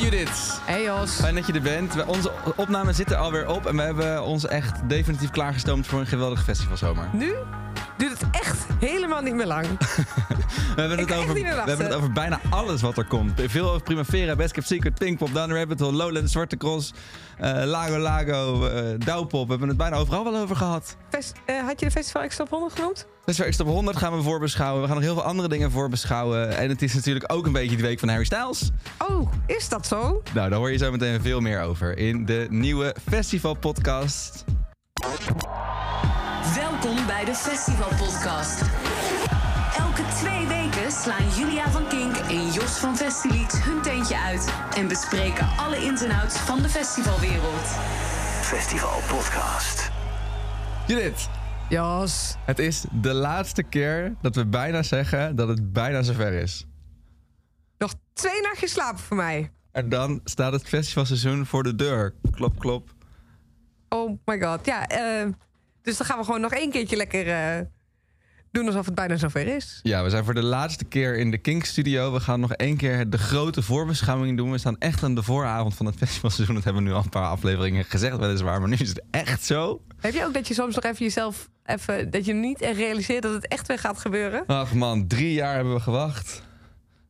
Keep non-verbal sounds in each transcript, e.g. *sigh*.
Judith. Hey Jos. Fijn dat je er bent. Onze opnames zitten alweer op en we hebben ons echt definitief klaargestoomd voor een geweldige festivalzomer. Nu duurt het echt helemaal niet meer lang. *laughs* We hebben, het over, we hebben het over bijna alles wat er komt. Veel over Primavera, Best Kept Secret, Pinkpop, Down Rabbit Hole, Lowlands, Zwarte Cross, eh, Lago Lago, eh Douwpop. We hebben het bijna overal wel over gehad. Fest- eh, had je de Festival Extra 100 genoemd? Festival X op 100 gaan we voorbeschouwen. We gaan nog heel veel andere dingen voorbeschouwen. En het is natuurlijk ook een beetje de week van Harry Styles. Oh, is dat zo? Nou, daar hoor je zo meteen veel meer over in de nieuwe Festival Podcast. Welkom bij de Festival Podcast. Elke twee weken slaan Julia van Kink en Jos van Festilied hun teentje uit en bespreken alle ins en outs van de festivalwereld. Festival Podcast. Judith, Jos. het is de laatste keer dat we bijna zeggen dat het bijna zover is. Nog twee nachtjes slapen voor mij. En dan staat het festivalseizoen voor de deur. Klop, klop. Oh my god. Ja, eh, dus dan gaan we gewoon nog één keertje lekker eh, doen alsof het bijna zover is. Ja, we zijn voor de laatste keer in de Kink Studio. We gaan nog één keer de grote voorbeschouwing doen. We staan echt aan de vooravond van het festivalseizoen. Dat hebben we nu al een paar afleveringen gezegd, weliswaar. Maar nu is het echt zo. Heb je ook dat je soms nog even jezelf even dat je niet echt realiseert dat het echt weer gaat gebeuren? Ach man, drie jaar hebben we gewacht.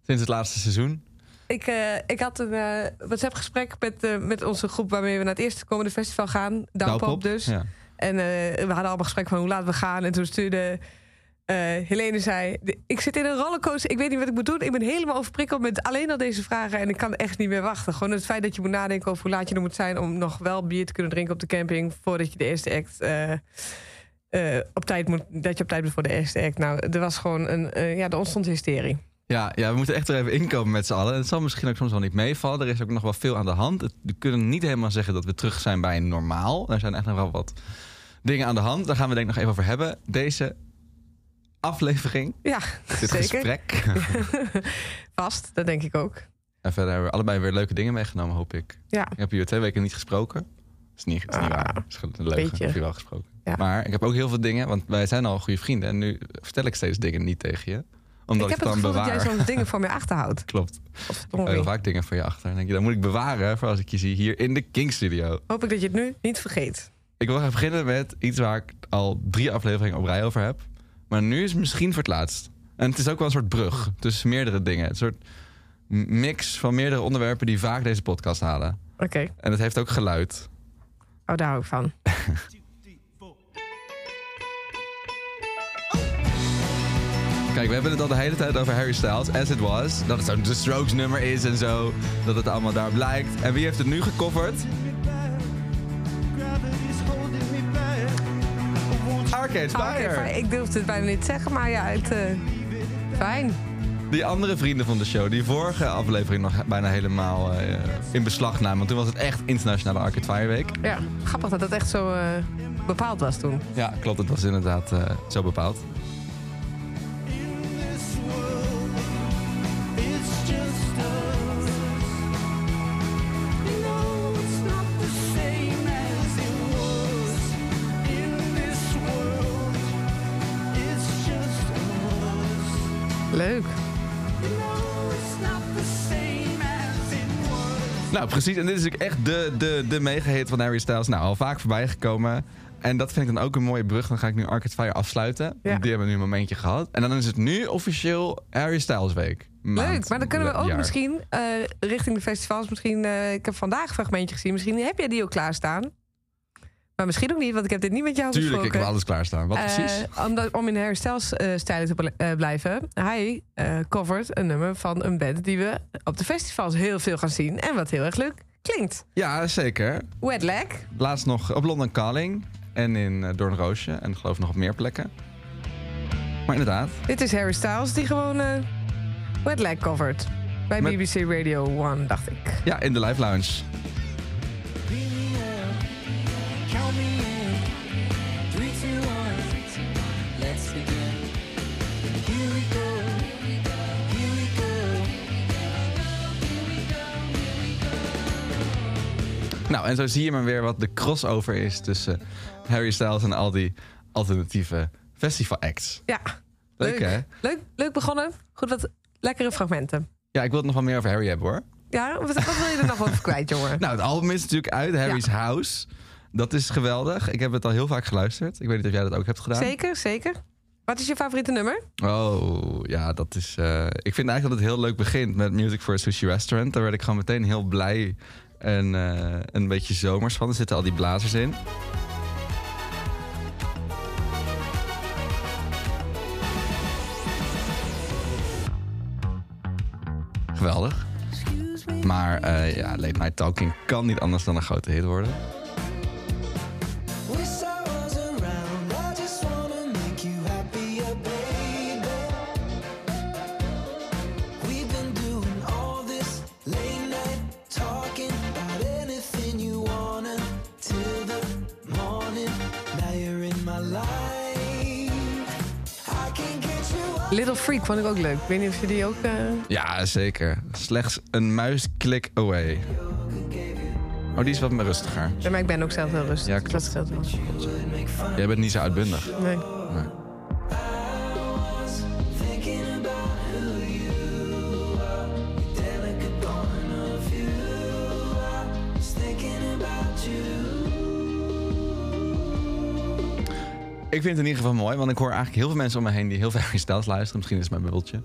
Sinds het laatste seizoen. Ik, eh, ik had een eh WhatsApp-gesprek met, met onze groep waarmee we naar het eerste komende festival gaan. Douwpop dus. Ja. En eh, we hadden allemaal gesprek van hoe laat we gaan. En toen stuurde eh, Helene zei... Ik zit in een rollercoaster, ik weet niet wat ik moet doen. Ik ben helemaal overprikkeld met alleen al deze vragen... en ik kan echt niet meer wachten. Gewoon het feit dat je moet nadenken over hoe laat je er moet zijn... om nog wel bier te kunnen drinken op de camping... voordat je de eerste act... eh, op tijd moet, dat je op tijd bent voor de eerste act. Nou, er was gewoon een... ja, er ontstond hysterie. Ja, ja, we moeten echt er even inkomen met z'n allen. Het zal misschien ook soms wel niet meevallen. Er is ook nog wel veel aan de hand. We kunnen niet helemaal zeggen dat we terug zijn bij normaal. Er zijn echt nog wel wat dingen aan de hand. Daar gaan we denk ik nog even over hebben. Deze aflevering, Ja, dit zeker. gesprek. *laughs* Vast, dat denk ik ook. En verder hebben we allebei weer leuke dingen meegenomen, hoop ik. Ja, Ik heb hier twee weken niet gesproken. is niet, is niet Ah, waar. Het is een leugen. beetje. Ik heb je wel gesproken. Ja. Maar ik heb ook heel veel dingen, want wij zijn al goede vrienden. En nu vertel ik steeds dingen niet tegen je. Omdat ik ik, heb het gevoel dat jij soms dingen van mij achterhoudt. *laughs* Klopt. Ik heb heel vaak dingen voor je achter. En dan denk je, dat moet ik bewaren voor als ik je zie hier in de King Studio. Hoop ik dat je het nu niet vergeet. Ik wil even beginnen met iets waar ik al drie afleveringen op rij over heb. Maar nu is het misschien voor het laatst. En het is ook wel een soort brug tussen meerdere dingen. Een soort mix van meerdere onderwerpen die vaak deze podcast halen. Oké, En het heeft ook geluid. oh, daar hou ik van. *laughs* Kijk, we hebben het al de hele tijd over Harry Styles, As It Was. Dat het zo'n The Strokes nummer is en zo. Dat het allemaal daar blijkt. En wie heeft het nu gecoverd? Arcade oké, Fire. ik durfde het bijna niet te zeggen, maar ja, het, eh, fijn. Die andere vrienden van de show, die vorige aflevering nog bijna helemaal eh, in beslag namen. Want toen was het echt internationale Arcade Fire Week. Ja, grappig dat het echt zo eh, bepaald was toen. Ja, klopt. Het was inderdaad eh, zo bepaald. Nou, precies. En dit is natuurlijk echt de, de, de mega-hit van Harry Styles. Nou, al vaak voorbij gekomen. En dat vind ik dan ook een mooie brug. Dan ga ik nu Arcade Fire afsluiten. Ja. Die hebben nu een momentje gehad. En dan is het nu officieel Harry Styles Week. Maand, Leuk, maar dan kunnen we ook jaar. misschien eh, richting de festivals... misschien, eh, ik heb vandaag een fragmentje gezien... misschien heb jij die ook klaarstaan. Maar misschien ook niet, want ik heb dit niet met jou Tuurlijk, ik besproken. heb alles klaarstaan. Wat Eh, precies? omdat, om in Harry Styles eh, stijl te eh, blijven. Hij eh covert een nummer van een band die we op de festivals heel veel gaan zien. En wat heel erg leuk klinkt. Ja, zeker. Wet Leg. Laatst nog op London Calling. En in uh, Doornroosje. En geloof nog op meer plekken. Maar inderdaad. Dit is Harry Styles die gewoon Wet Leg covert. Bij Met- BBC Radio 1, dacht ik. Ja, in de Live Lounge. Nou, en zo zie je maar weer wat de crossover is tussen Harry Styles en al die alternatieve festival acts. Ja, Leuk, hè? Leuk, leuk begonnen. Goed wat lekkere fragmenten. Ja, ik wil het nog wel meer over Harry hebben hoor. Ja, wat, wat wil je er nog over kwijt, jongen? *laughs* Nou, het album is natuurlijk uit, Harry's House. Dat is geweldig. Ik heb het al heel vaak geluisterd. Ik weet niet of jij dat ook hebt gedaan. Zeker, zeker. Wat is je favoriete nummer? Oh, ja, dat is... eh, ik vind eigenlijk dat het heel leuk begint met Music for a Sushi Restaurant. Daar werd ik gewoon meteen heel blij en eh, een beetje zomers van. Er zitten al die blazers in. Geweldig. Maar eh, ja, Late Night Talking kan niet anders dan een grote hit worden. Little Freak vond ik ook leuk. Ik weet niet of je die ook... eh, Ja, zeker. Slechts een muisklik away. Oh, die is wat meer rustiger. Ja, maar ik ben ook zelf heel rustig. Ja, klopt. Dat scheelt wel. Jij bent niet zo uitbundig. Nee. Nee. Ik vind het in ieder geval mooi, want ik hoor eigenlijk heel veel mensen om me heen die heel veel Harry Styles luisteren. Misschien is het mijn bubbeltje.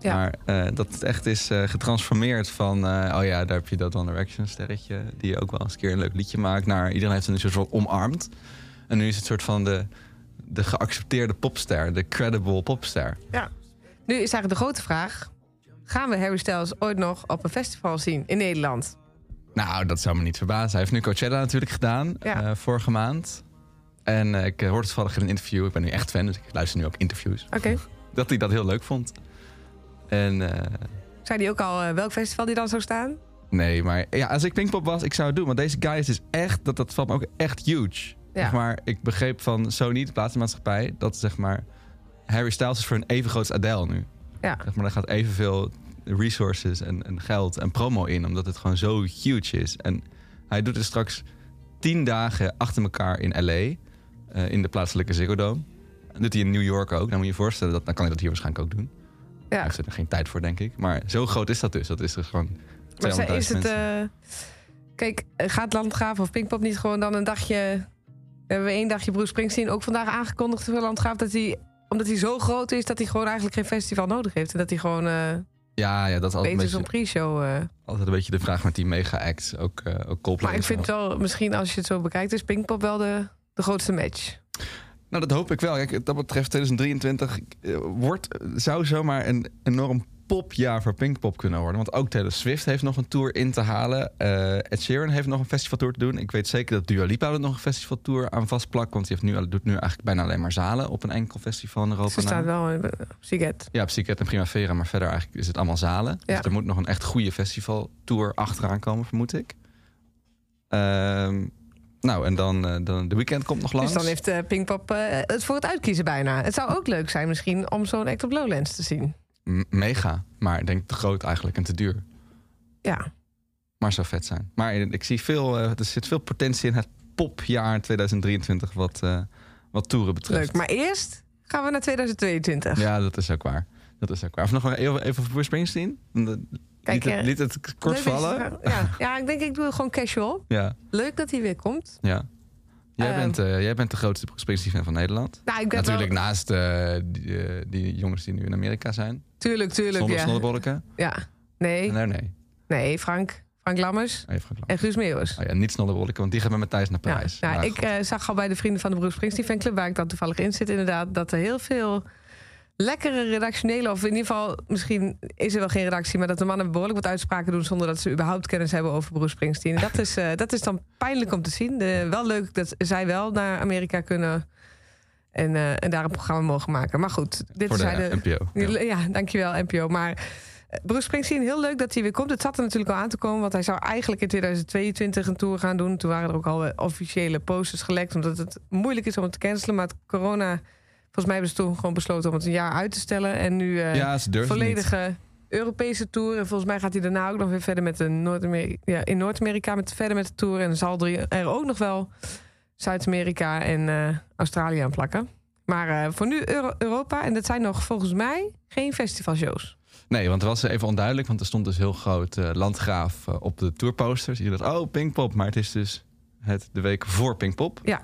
Ja. Maar eh, dat het echt is eh, getransformeerd van, eh, oh ja, daar heb je dat One Direction sterretje, die ook wel eens een keer een leuk liedje maakt, naar iedereen heeft het een soort van omarmd. En nu is het soort van de, de geaccepteerde popster, de credible popster. Ja. Nu is eigenlijk de grote vraag... gaan we Harry Styles ooit nog op een festival zien in Nederland? Nou, dat zou me niet verbazen. Hij heeft nu Coachella natuurlijk gedaan, Ja. vorige maand. En eh, ik eh, hoorde toevallig in een interview, ik ben nu echt fan, dus ik luister nu ook interviews, Oké. *laughs* dat hij dat heel leuk vond. En eh, Zei hij ook al welk festival die dan zou staan? Nee, maar ja, als ik Pinkpop was, ik zou het doen. Want deze guy is dus echt, dat, dat valt me ook echt huge. Ja. Zeg maar, ik begreep van Sony, de platenmaatschappij, dat zeg maar Harry Styles is voor een even groot als Adele nu. Ja. Zeg maar, daar gaat evenveel resources en, en geld en promo in, omdat het gewoon zo huge is. En hij doet het straks tien dagen achter elkaar in LA, eh, in de plaatselijke Ziggo Dome. En doet hij in New York ook. Dan moet je je voorstellen, dat, dan kan hij dat hier waarschijnlijk ook doen. Hij Ja. heeft er geen tijd voor, denk ik. Maar zo groot is dat dus. Dat is dus gewoon 200.000 Maar zij- is het... eh, kijk, eh, gaat Landgraaf of Pinkpop niet gewoon dan een dagje... We hebben één dagje Bruce Springsteen ook vandaag aangekondigd voor Landgraaf... dat hij, omdat hij zo groot is, dat hij gewoon eigenlijk geen festival nodig heeft. En dat hij gewoon eh Ja, ja, dat is altijd een, beetje, pre-show... altijd een beetje de vraag met die mega-acts. Ook, eh ook Coldplay. Maar ik vind wel, misschien als je het zo bekijkt... is Pinkpop wel de, de grootste match. Nou, dat hoop ik wel. Kijk, dat betreft 2023 eh, wordt, zou zomaar een enorm popjaar voor Pinkpop kunnen worden. Want ook Taylor Swift heeft nog een tour in te halen. Eh, Ed Sheeran heeft nog een festivaltour te doen. Ik weet zeker dat Dua Lipa er nog een festivaltour aan vastplakt. Want die heeft nu, doet nu eigenlijk bijna alleen maar zalen op een enkel festival in Europa. Ze staat wel in eh, Siget. Ja, Psychiat en Primavera, maar verder eigenlijk is het allemaal zalen. Ja. Dus er moet nog een echt goede festivaltour achteraan komen, vermoed ik. Ehm, nou, en dan, eh, dan de weekend komt nog langs. Dus dan heeft eh, Pinkpop eh, het voor het uitkiezen bijna. Het zou ook leuk zijn misschien om zo'n act op Lowlands te zien. M- mega, maar ik denk te groot eigenlijk en te duur. Ja, Maar zou vet zijn. Maar ik zie veel, er zit veel potentie in het popjaar 2023 wat, wat toeren betreft. leuk. Maar eerst gaan we naar 2022. Ja, dat is ook waar. Dat is ook waar. Of nog even, even voor Bruce Springsteen? Liet Kijk, het, eh, liet het kort vallen? Ja. *laughs* ja, ik denk ik doe het gewoon casual. Ja, Leuk dat hij weer komt. ja. Jij, Ehm. bent, eh, jij bent de grootste Springsteen-fan van Nederland. Nou, ik ben Natuurlijk wel... naast eh, die, die jongens die nu in Amerika zijn. Tuurlijk, tuurlijk. Zonder ja. snollebolken. ja. Nee, Nee, nee. nee, Frank. Frank Lammers Even verklappen. en Guus Meeuwis. Oh ja, niet snollebolken, want die gaan met Matthijs naar Ja, Parijs. nou, Maar ik zag al bij de vrienden van de Bruce Springsteen fanclub... waar ik dan toevallig in zit inderdaad... dat er heel veel lekkere redactionele... of in ieder geval, misschien is er wel geen redactie... maar dat de mannen behoorlijk wat uitspraken doen... zonder dat ze überhaupt kennis hebben over Bruce Springsteen. En dat is, eh, dat is dan pijnlijk om te zien. De, wel leuk dat zij wel naar Amerika kunnen... en, eh, en daar een programma mogen maken. Maar goed, dit voor de zijn de... NPO. Ja. Ja, dankjewel NPO. Maar eh, Bruce Springsteen, heel leuk dat hij weer komt. Het zat er natuurlijk al aan te komen, want hij zou eigenlijk in 2022 een tour gaan doen. Toen waren er ook al officiële posters gelekt, omdat het moeilijk is om het te cancelen. Maar het corona, volgens mij hebben ze toen gewoon besloten om het een jaar uit te stellen. En nu Ja, niet. volledige Europese tour. En volgens mij gaat hij daarna ook nog weer verder met de Noord-Amerika. Ja, in Noord-Amerika met verder met de tour. En zal er er ook nog wel Zuid-Amerika en eh, Australië aan plakken. Maar eh, voor nu Euro- Europa. En dat zijn nog volgens mij geen festivalshows. Nee, want het was even onduidelijk, want er stond dus heel groot landgraaf op de tourposters. Je dacht, oh, Pinkpop, maar het is dus het de week voor Pinkpop. Ja,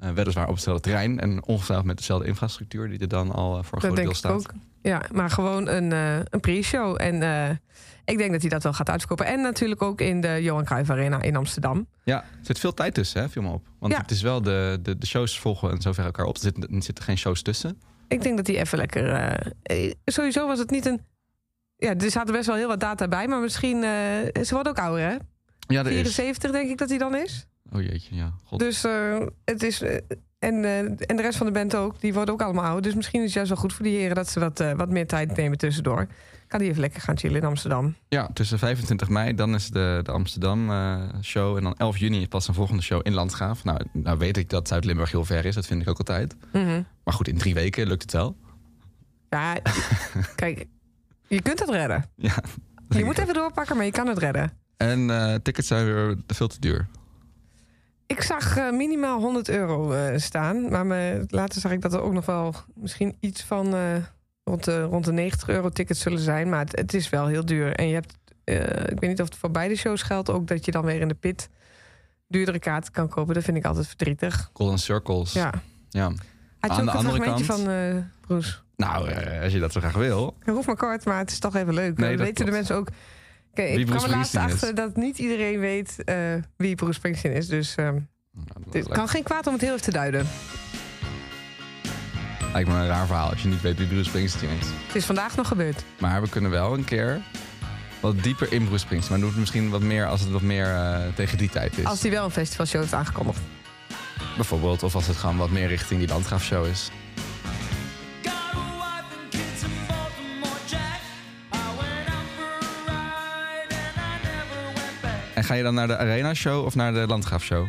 Eh, weliswaar op hetzelfde terrein en ongetwijfeld met dezelfde infrastructuur die er dan al eh, voor een dat groot denk deel ik staat. ook. Ja, maar gewoon een, eh, een pre-show. En ik denk dat hij dat wel gaat uitverkopen. En natuurlijk ook in de Johan Cruijff Arena in Amsterdam. Ja, er zit veel tijd tussen, hè, viel me op. Want Ja. het is wel de, de, de shows volgen en zover elkaar op. Er zitten, er zitten geen shows tussen. Ik denk dat hij even lekker... sowieso was het niet een... Ja, er zaten best wel heel wat data bij. Maar misschien... ze wordt ook ouder, hè? Ja, er is. 74 denk ik dat hij dan is. Oh jeetje, ja. God. Dus eh, het is. eh, en, eh, en de rest van de band ook, die worden ook allemaal oud. Dus misschien is het juist wel goed voor die heren dat ze wat, wat meer tijd nemen tussendoor. Kan die even lekker gaan chillen in Amsterdam. Ja, tussen 25 mei, dan is de, de Amsterdam eh, show. En dan 11 juni pas een volgende show in Landgraaf. Nou, nou weet ik dat Zuid-Limburg heel ver is, dat vind ik ook altijd. Mhm. Maar goed, in drie weken lukt het wel. Ja, *laughs* kijk, je kunt het redden. Ja, Je moet even doorpakken, maar je kan het redden. En tickets zijn weer veel te duur. Ik zag eh, minimaal 100 euro eh, staan. Maar me, later zag ik dat er ook nog wel misschien iets van eh, rond, de, rond de 90 euro tickets zullen zijn. Maar het, het is wel heel duur. En je hebt, ik weet niet of het voor beide shows geldt, ook dat je dan weer in de pit duurdere kaarten kan kopen. Dat vind ik altijd verdrietig. Golden Circles. Ja. ja. Had je Aan ook de een fragmentje kant- van Bruce? Nou, als je dat zo graag wil. Ik hoef maar kort, maar het is toch even leuk. Nee, dat weten de mensen ook... Ik kwam Bruce er laatst is. achter dat niet iedereen weet eh, wie Bruce Springsteen is. Dus ehm, Nou, het kan geen kwaad om het heel even te duiden. lijkt me een raar verhaal als je niet weet wie Bruce Springsteen is. Het is vandaag nog gebeurd. Maar we kunnen wel een keer wat dieper in Bruce Springsteen. Maar doen het misschien wat meer als het wat meer eh, tegen die tijd is. Als hij wel een festivalshow heeft aangekondigd. Bijvoorbeeld. Of als het gewoon wat meer richting die landgraafshow is. En ga je dan naar de Arena Show of naar de Landgraafshow?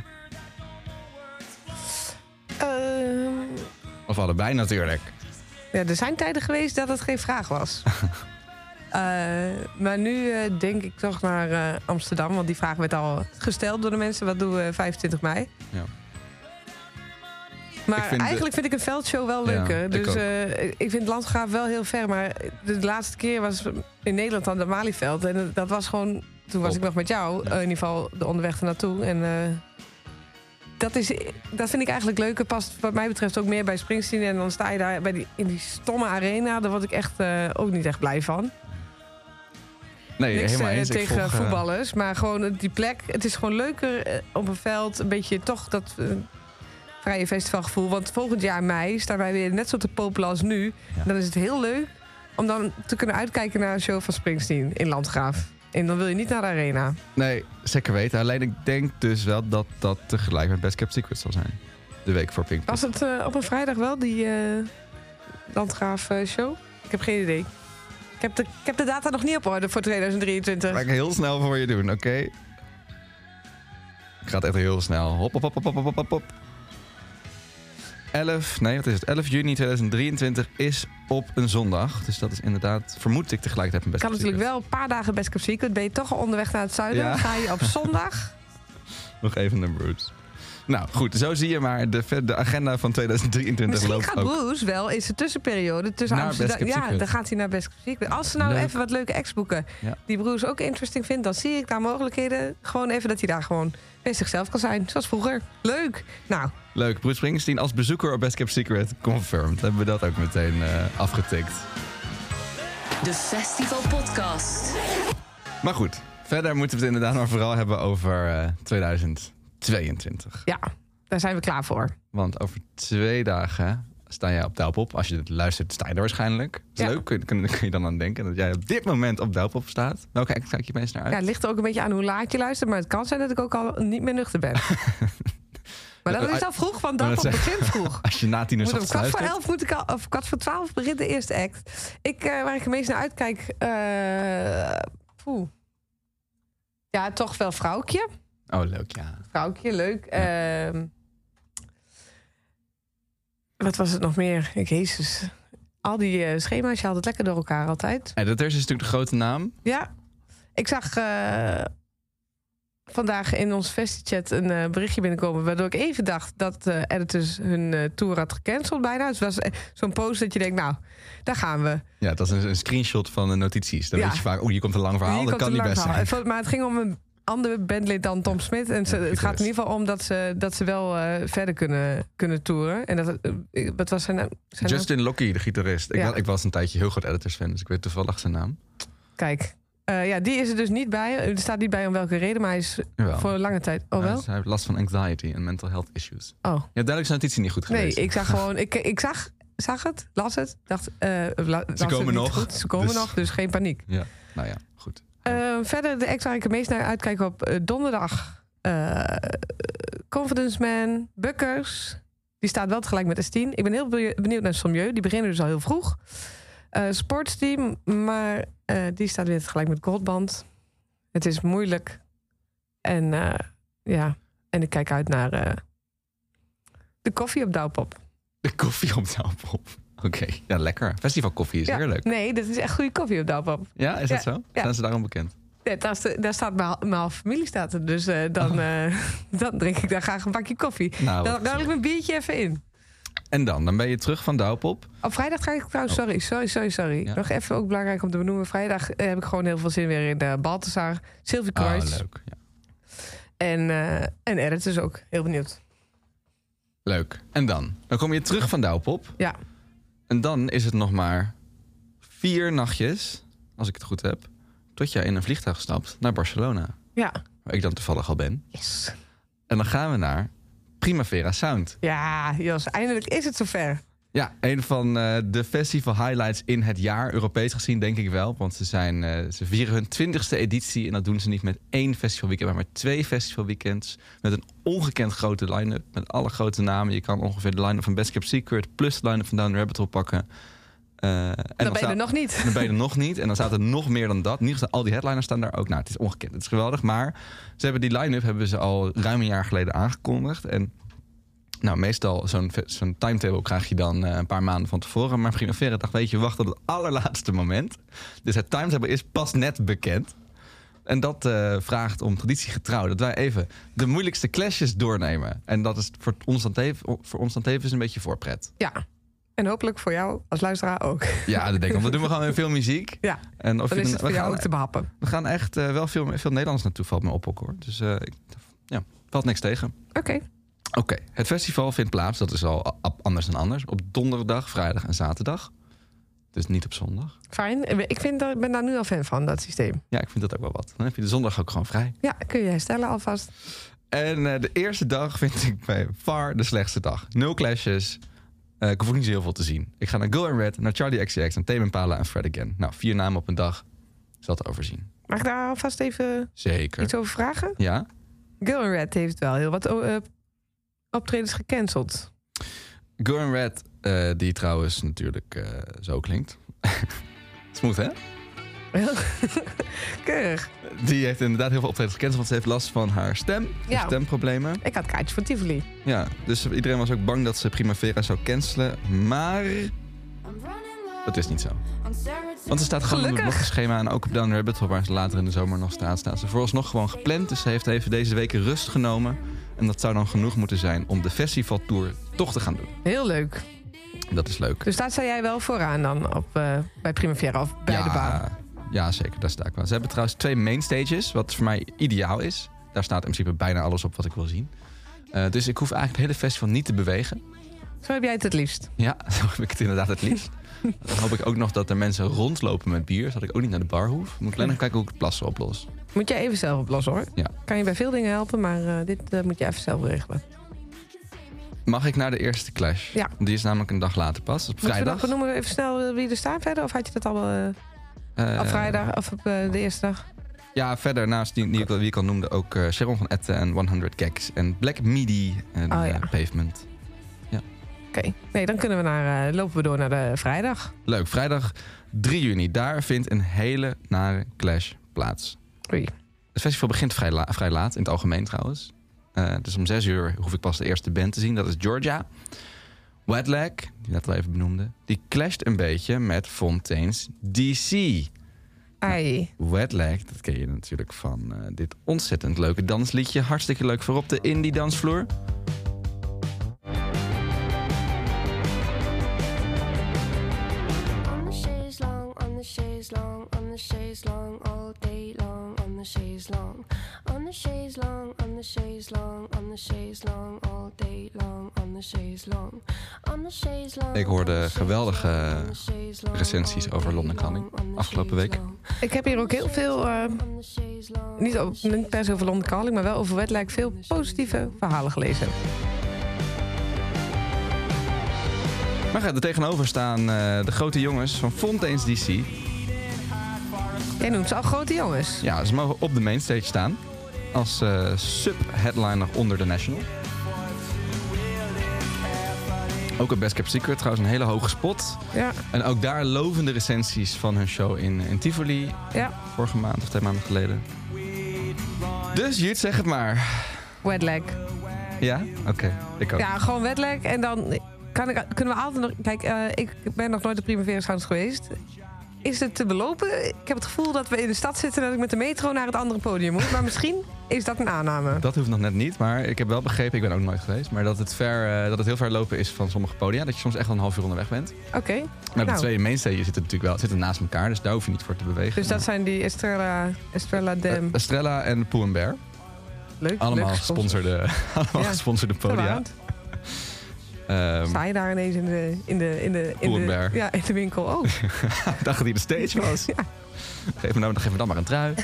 Ehm, Of allebei natuurlijk. ja, er zijn tijden geweest dat het geen vraag was. *laughs* Eh, maar nu eh, denk ik toch naar eh, Amsterdam. Want die vraag werd al gesteld door de mensen. Wat doen we 25 mei? Ja. Maar Ik de- eigenlijk vind ik een veldshow wel leuker. ik dus eh, ik vind Landgraaf wel heel ver. Maar de laatste keer was in Nederland aan het Malieveld. En dat was gewoon... Toen was ik nog met jou. Eh, in ieder geval de onderweg ernaartoe. En eh, dat, is, dat vind ik eigenlijk leuker. Past wat mij betreft ook meer bij Springsteen. En dan sta je daar bij die, in die stomme arena. Daar word ik echt eh, ook niet echt blij van. Nee, Niks helemaal eens. Tegen volg, voetballers. Maar gewoon die plek. Het is gewoon leuker op een veld. Een beetje toch dat vrije festivalgevoel. Want volgend jaar mei staan wij weer net zo te popelen als nu. Ja. Dan is het heel leuk om dan te kunnen uitkijken naar een show van Springsteen in Landgraaf. En dan wil je niet naar de arena. Nee, zeker weten. Alleen ik denk dus wel dat dat tegelijk met Best Kept Secret zal zijn. De week voor Pinkpop. Was het eh, op een vrijdag wel, die eh, Landgraaf eh, show? Ik heb geen idee. Ik heb, de, ik heb de data nog niet op orde voor 2023. Ga ik heel snel voor je doen, oké? Ik ga het echt heel snel. Hop, hop, hop, hop, hop, hop, hop. 11, nee, wat is het? 11 juni 2023 is op een zondag. Dus dat is inderdaad, vermoed ik tegelijkertijd met Best kan natuurlijk wel een paar dagen best kept secret. Ben je toch al onderweg naar het zuiden? Ja. Ga je op zondag? *laughs* Nog even naar Bruce. Nou goed, zo zie je maar. De, de agenda van 2023 Misschien loopt gaat ook. Bruce wel in zijn tussenperiode tussen Naar Amsterdam. Best Kept Ja, dan gaat hij naar Best Kept Secret. Als ze nou Leuk. even wat leuke acts boeken Ja. die Bruce ook interesting vindt, dan zie ik daar mogelijkheden. Gewoon even dat hij daar gewoon bij zichzelf kan zijn, zoals vroeger. Leuk. Nou, Leuk, Bruce Springsteen als bezoeker op Best Kept Secret. Confirmed. Hebben we dat ook meteen eh, afgetikt. De Festival Podcast. Maar goed, verder moeten we het inderdaad maar vooral hebben over eh, 2022. ja, daar zijn we klaar voor. Want over twee dagen sta jij op Douwpop. Als je dit luistert, sta je er waarschijnlijk. Dat is Ja. leuk, kun je, kun, kun je dan aan denken dat jij op dit moment op Douwpop staat. Welke act kijk je meest naar uit? Ja, het ligt er ook een beetje aan hoe laat je luistert. Maar het kan zijn dat ik ook al niet meer nuchter ben. *laughs* maar dat is al vroeg, want dat begint vroeg. *laughs* Als je na tien uur om kwart voor elf moet ik al, of kwart voor twaalf begint de eerste act. Ik, eh, waar ik het meest naar uitkijk, eh poeh. ja, toch wel vrouwtje. Oh, leuk, ja. Vrouwtje, leuk. Ehm, wat was het nog meer? Ik, Jezus. Al die eh, schema's, je haalt het lekker door elkaar altijd. En dat is natuurlijk de grote naam. Ja, ik zag eh, vandaag in ons festivalchat een eh, berichtje binnenkomen... waardoor ik even dacht dat Editors hun tour had gecanceld bijna. Dus het was zo'n post dat je denkt, nou, daar gaan we. Ja, dat is een, een screenshot van de notities. Dan Ja. weet je vaak, oeh, hier komt een lang verhaal. Hier Dat kan niet best zijn. Maar het ging om een andere bandlid dan Tom Smit. En ze, Ja, het gaat in ieder geval om dat ze, dat ze wel eh, verder kunnen, kunnen toeren. En dat, eh, wat was zijn naam? Zijn naam? Justin Lockie, de gitarist. Ik, Ja. ik was een tijdje heel groot editors fan, dus ik weet toevallig zijn naam. Kijk, Eh, ja, die is er dus niet bij. Er staat niet bij om welke reden, maar hij is Jawel. voor lange tijd... Oh Ja, wel? dus hij heeft last van anxiety en mental health issues. Je Oh, hebt duidelijk zijn notitie niet goed nee, gelezen. ik zag *laughs* gewoon... Ik, ik zag, zag het, las het, dacht... la- het komen nog, Goed. Ze komen dus- nog, dus geen paniek. Ja, nou ja, goed. Eh, verder de act waar ik het meest naar uitkijk op eh, donderdag. eh, Confidence Man, Bukkers. Die staat wel tegelijk met S10. Ik ben heel benieu- benieuwd naar Sommieu. Die beginnen dus al heel vroeg. Sportsteam, maar die staat weer tegelijk met Goldband. Het is moeilijk. En ja, en ik kijk uit naar de koffie op Douwpop. De koffie op Douwpop. *laughs* Oké, ja, lekker. Festival koffie is Ja, heerlijk. Nee, dat is echt goede koffie op Douwpop. Ja, is dat Ja, zo? Zijn ze daarom bekend? Ja, daar, daar staat mijn, mijn halve familie staat er. Dus eh, dan, eh, *laughs* dan drink ik daar graag een bakje koffie. Nou, Dan ruil ik mijn biertje even in. En dan? Dan ben je terug van Douwpop. Op vrijdag ga ik trouwens, sorry, sorry, sorry, sorry. Ja. Nog even ook belangrijk om te benoemen. Vrijdag eh, heb ik gewoon heel veel zin weer in de Balthasar, Sylvie Ah, Kruis. leuk. Ja. en, eh en Edit is ook heel benieuwd. Leuk. En dan? Dan kom je terug van Douwpop. Ja, En dan is het nog maar vier nachtjes, als ik het goed heb, tot jij in een vliegtuig stapt naar Barcelona. ja. Waar ik dan toevallig al ben. Yes. En dan gaan we naar Primavera Sound. Ja, Jos, eindelijk is het zover. Ja, een van eh, de festival highlights in het jaar, Europees gezien denk ik wel. Want ze, zijn, eh, ze vieren hun twintigste editie en dat doen ze niet met één festivalweekend, maar met twee festivalweekends. Met een ongekend grote line-up, met alle grote namen. Je kan ongeveer de line-up van Best Kept Secret plus de line-up van Down Rabbit Hole pakken. Eh, en Dan ben je er nog niet. Dan ben je er *laughs* nog niet. En dan staat er nog meer dan dat. In ieder geval, al die headliners staan daar ook. Nou, het is ongekend. Het is geweldig. Maar ze hebben die line-up hebben ze al ruim een jaar geleden aangekondigd. En nou, meestal zo'n zo'n timetable krijg je dan eh, een paar maanden van tevoren. Maar Primavera dacht, weet je, wacht tot het allerlaatste moment. Dus het timetable is pas net bekend. En dat eh, vraagt om traditiegetrouw dat wij even de moeilijkste clashes doornemen. En dat is voor ons dan, tev- voor ons dan tevens een beetje voorpret. Ja. En hopelijk voor jou als luisteraar ook. Ja, dat denk ik. Want doen *laughs* we gewoon weer veel muziek. Ja, En of dan je is voor jou gaan- ook te behappen. we gaan echt eh, wel veel, veel Nederlands naartoe, valt me op ook hoor. Dus ik, ja, valt niks tegen. Oké. Oké, het festival vindt plaats, dat is al anders dan anders, op donderdag, vrijdag en zaterdag. Dus niet op zondag. Fijn. Ik vind, dat- ben daar nu al fan van, dat systeem. Ja, ik vind dat ook wel wat. Dan heb je de zondag ook gewoon vrij. Ja, kun je herstellen alvast. En eh, de eerste dag vind ik bij far de slechtste dag. Nul clashes. Eh, ik hoef niet zo heel veel te zien. Ik ga naar Go and Red, naar Charlie XCX, naar Tame Impala en Fred Again. Nou, vier namen op een dag. Is dat te overzien. Mag ik daar alvast even Zeker. iets over vragen? Ja? Girl in Red heeft wel heel wat eh, optredens gecanceld. And Red, eh, die trouwens natuurlijk eh, zo klinkt. *laughs* Smooth, hè? *laughs* Keurig. Die heeft inderdaad heel veel optredens gecanceld, want ze heeft last van haar stem. Ja. Stemproblemen. Ik had kaartjes voor Tivoli. Ja, dus iedereen was ook bang dat ze Primavera zou cancelen. Maar dat is niet zo. Want er staat gewoon op het Gelukkig. blogschema en ook op Down Rabbit Hole, waar ze later in de zomer nog staat, staat ze vooralsnog gewoon gepland. Dus ze heeft even deze weken rust genomen. En dat zou dan genoeg moeten zijn om de festivaltour toch te gaan doen. Heel leuk. Dat is leuk. Dus daar sta jij wel vooraan dan op, eh, bij Primavera of bij ja, de baan. Ja, zeker. Daar sta ik wel. Ze hebben trouwens twee mainstages, wat voor mij ideaal is. Daar staat in principe bijna alles op wat ik wil zien. Eh, dus ik hoef eigenlijk het hele festival niet te bewegen. Zo heb jij het het liefst. Ja, *laughs* zo heb ik het inderdaad het liefst. *laughs* Dan hoop ik ook nog dat er mensen rondlopen met bier, zodat ik ook niet naar de bar hoef. Moet ik alleen nog kijken hoe ik het plassen oplos. Moet jij even zelf oplossen hoor. Ja. Kan je bij veel dingen helpen, maar eh, dit eh, moet je even zelf regelen. Mag ik naar de eerste clash? Ja. Die is namelijk een dag later pas, op Moeten we vrijdag. nog benoemen even snel eh, wie er staan verder? Of had je dat al Eh, op vrijdag of op de eerste dag? Ja, verder naast die, die wie ik al noemde ook Sharon van Etten en 100 Gags en Black Midi en Oh, ja. Pavement. Oké. Nee, dan kunnen we naar, lopen we door naar de vrijdag. Leuk, vrijdag 3 juni. Daar vindt een hele nare clash plaats. Oei. Het festival begint vrij, la- vrij laat, in het algemeen trouwens. Eh, dus om 6 uur hoef ik pas de eerste band te zien. Dat is Georgia. Wetlag, die net al even benoemde, die clasht een beetje met Fontaine's DC. Ai. Leg, dat ken je natuurlijk van eh, dit ontzettend leuke dansliedje. Hartstikke leuk voor op de indie dansvloer. On the chaise long, on the chaise long, on the chaise long, all day long, on the chaise long. On the chaise long, on the chaise long, on the chaise long, all day long, on the chaise long. On the chaise long. Ik hoorde geweldige recensies over London Calling afgelopen week. Ik heb hier ook heel veel, eh, niet, niet per se over London Calling, maar wel over Wetlijk veel positieve verhalen gelezen. Maar er tegenover staan eh, de grote jongens van Fontaine's DC. Jij noemt ze al grote jongens. Ja, ze mogen op de mainstage staan. Als eh, sub-headliner onder de National. Ook een Best Kept Secret, trouwens een hele hoge spot. Ja, En ook daar lovende recensies van hun show in, in Tivoli. ja. Vorige maand of twee maanden geleden. Dus Jut, zeg het maar. Wetlag. Ja? Oké, ik ook. Ja, gewoon Wetlag. En dan kan ik, kunnen we altijd nog... Kijk, eh, ik ben nog nooit op Primavera Sounds geweest. Is het te belopen? Ik heb het gevoel dat we in de stad zitten... en dat ik met de metro naar het andere podium moet. Maar misschien is dat een aanname. Dat hoeft nog net niet, maar ik heb wel begrepen, ik ben ook nooit geweest, maar dat het, ver, eh, dat het heel ver lopen is van sommige podia. Dat je soms echt wel een half uur onderweg bent. Oké. Maar de Nou. twee mainstages zitten natuurlijk wel zitten naast elkaar, dus daar hoef je niet voor te bewegen. Dus dat zijn die Estrella, Estrella Eh, Dam. Estrella en Pooh and Bear. Leuk. Allemaal leuk gesponsorde, *laughs* allemaal Ja. gesponsorde podia. Ehm, Sta je daar ineens in de, in de, in de, in ja, in de winkel? Oh, *laughs* ik dacht dat hij de stage was. *laughs* Ja. Geef, me nou, geef me dan maar een trui.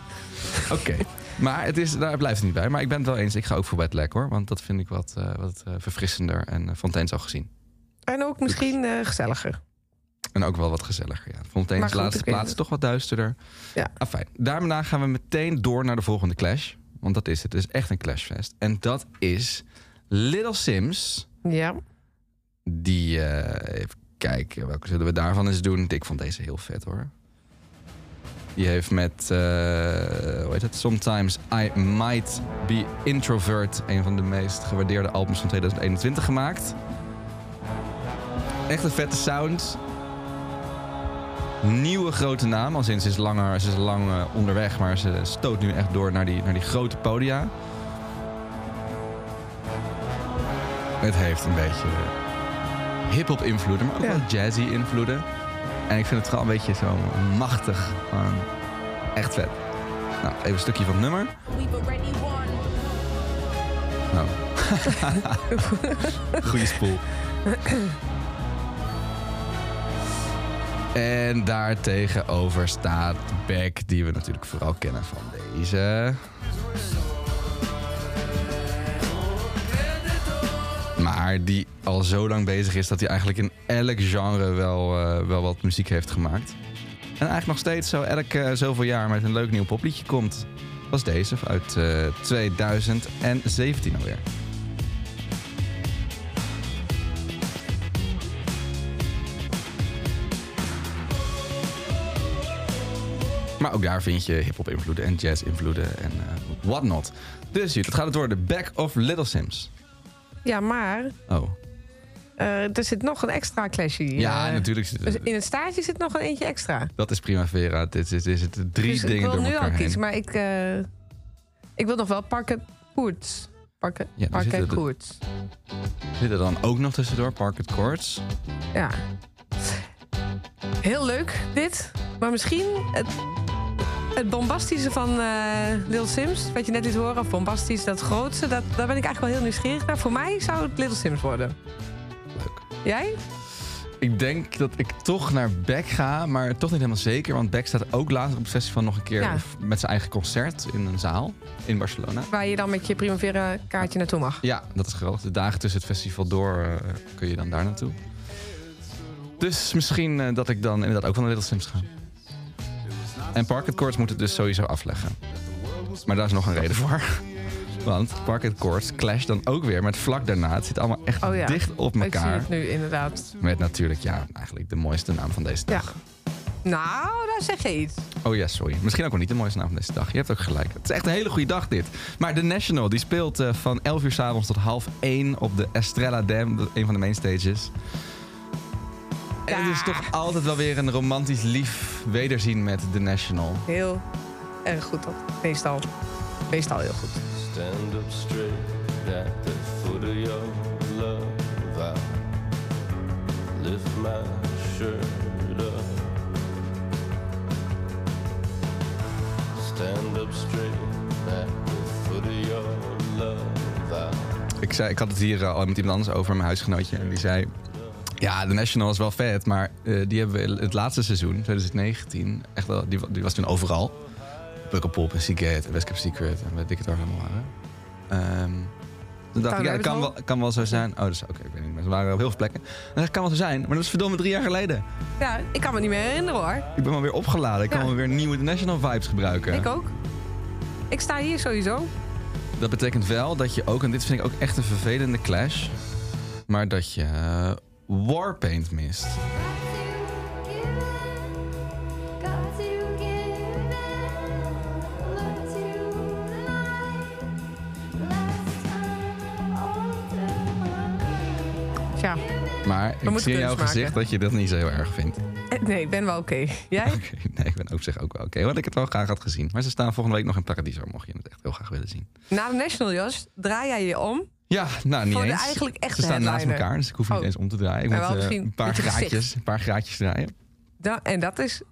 *laughs* Oké. Maar het is, daar blijft het niet bij. Maar ik ben het wel eens. Ik ga ook voor Wetlag hoor. Want dat vind ik wat, eh, wat eh, verfrissender en uh, Fontaine's al gezien. en ook misschien gezelliger. En ook wel wat gezelliger. Ja. Fontaine's goed, laatste plaats toch wat duisterder. Ja. Ah, fijn. Daarna gaan we meteen door naar de volgende clash. Want dat is het. Het is echt een clashfest. En dat is Little Sims. Ja. Die, eh, even kijken, welke zullen we daarvan eens doen? Ik vond deze heel vet hoor. Die heeft met, eh, hoe heet het? Sometimes I Might Be Introvert, een van de meest gewaardeerde albums van 2021 gemaakt. Echt een vette sound. Nieuwe grote naam, al sinds ze is, langer, ze is lang eh, onderweg, maar ze stoot nu echt door naar die, naar die grote podia. Het heeft een beetje hip-hop invloeden, maar ook Ja. wel jazzy invloeden. En ik vind het vooral een beetje zo machtig. Gewoon echt vet. Nou, even een stukje van het nummer. Nou. *laughs* Goeie spoel. En daar tegenover staat Beck, die we natuurlijk vooral kennen van deze. Maar die al zo lang bezig is dat hij eigenlijk in elk genre wel, eh, wel wat muziek heeft gemaakt. En eigenlijk nog steeds zo elk eh, zoveel jaar met een leuk nieuw popliedje komt. Dat is deze uit eh 2017 alweer. Maar ook daar vind je hip-hop invloeden en jazz invloeden en eh whatnot. Dus het gaat het worden Back of Little Sims. Ja, maar Oh. eh, er zit nog een extra clashje. Ja, Eh, natuurlijk. zit- Dus in het staartje zit nog een eentje extra. Dat is Primavera. Dit is, is het drie dus ik dingen wil door nu elkaar al heen. kiezen, maar ik, eh, ik wil nog wel Parket Koerts. Parket, Ja, Parket Koerts. Zit er dan ook nog tussendoor Parket Courts? Ja. Heel leuk, dit. Maar misschien het, het bombastische van eh Little Sims, wat je net liet horen, of bombastisch, dat grootste, dat, daar ben ik eigenlijk wel heel nieuwsgierig naar. Voor mij zou het Little Sims worden. Leuk. Jij? Ik denk dat ik toch naar Beck ga, maar toch niet helemaal zeker. Want Beck staat ook later op het festival nog een keer Ja. met zijn eigen concert in een zaal in Barcelona. Waar je dan met je Primavera kaartje naartoe mag. Ja, dat is geweldig. De dagen tussen het festival door eh, kun je dan daar naartoe. Dus misschien eh, dat ik dan inderdaad ook van de Little Sims ga. En Parket Courts moet het dus sowieso afleggen. Maar daar is nog een reden voor. Want Parket Courts clash dan ook weer met vlak daarna. Het zit allemaal echt Oh ja. dicht op Ik zie elkaar. het nu inderdaad. Met natuurlijk, ja, eigenlijk de mooiste naam van deze dag. Nou, daar zeg je iets. Oh ja, sorry. Misschien ook wel niet de mooiste naam van deze dag. Je hebt ook gelijk. Het is echt een hele goede dag dit. Maar de National die speelt eh, van 11 uur s avonds tot half 1 op de Estrella Dam. Een van de main stages. En het is toch altijd wel weer een romantisch lief wederzien met The National. Heel erg goed toch? Meestal. Meestal heel goed. Stand up straight at the foot of your love. I lift my shirt up. Stand up straight at the foot of your love. I Ik, zei, ik had het hier al met iemand anders over, mijn huisgenootje. En die zei... Ja, The National is wel vet, maar eh, die hebben we het laatste seizoen, 2019... Echt wel, die, wa- die was toen overal. Pukkelpop en Secret en West Cap Secret en weet ik het waar allemaal waren. Ehm, toen dacht ik, ja, dat kan wel, kan wel zo zijn. Oh, dus oké, ik weet niet meer. Ze waren op heel veel plekken. Ik, kan wel zo zijn, maar dat is verdomme drie jaar geleden. Ja, ik kan me niet meer herinneren hoor. Ik ben wel weer opgeladen. Ik kan Ja. wel weer nieuwe National vibes gebruiken. Ik ook. Ik sta hier sowieso. Dat betekent wel dat je ook, en dit vind ik ook echt een vervelende clash, maar dat je eh, Warpaint mist. Tja, Maar ik moeten zie in jouw gezicht dat je dat niet zo heel erg vindt. eh, nee, ik ben wel oké. Jij? *laughs* Nee, ik ben op zich ook wel oké. Want ik het wel graag had gezien. Maar ze staan volgende week nog in Paradiso, mocht je het echt heel graag willen zien. Na de National, Jos, draai jij je om. Ja, nou niet Voor de eens. eigenlijk echte Ze staan naast elkaar, dus ik hoef niet Oh. eens om te draaien. Ik Maar moet wel eh, misschien een paar met je gezicht. graadjes, een paar graadjes draaien. Da- en dat is,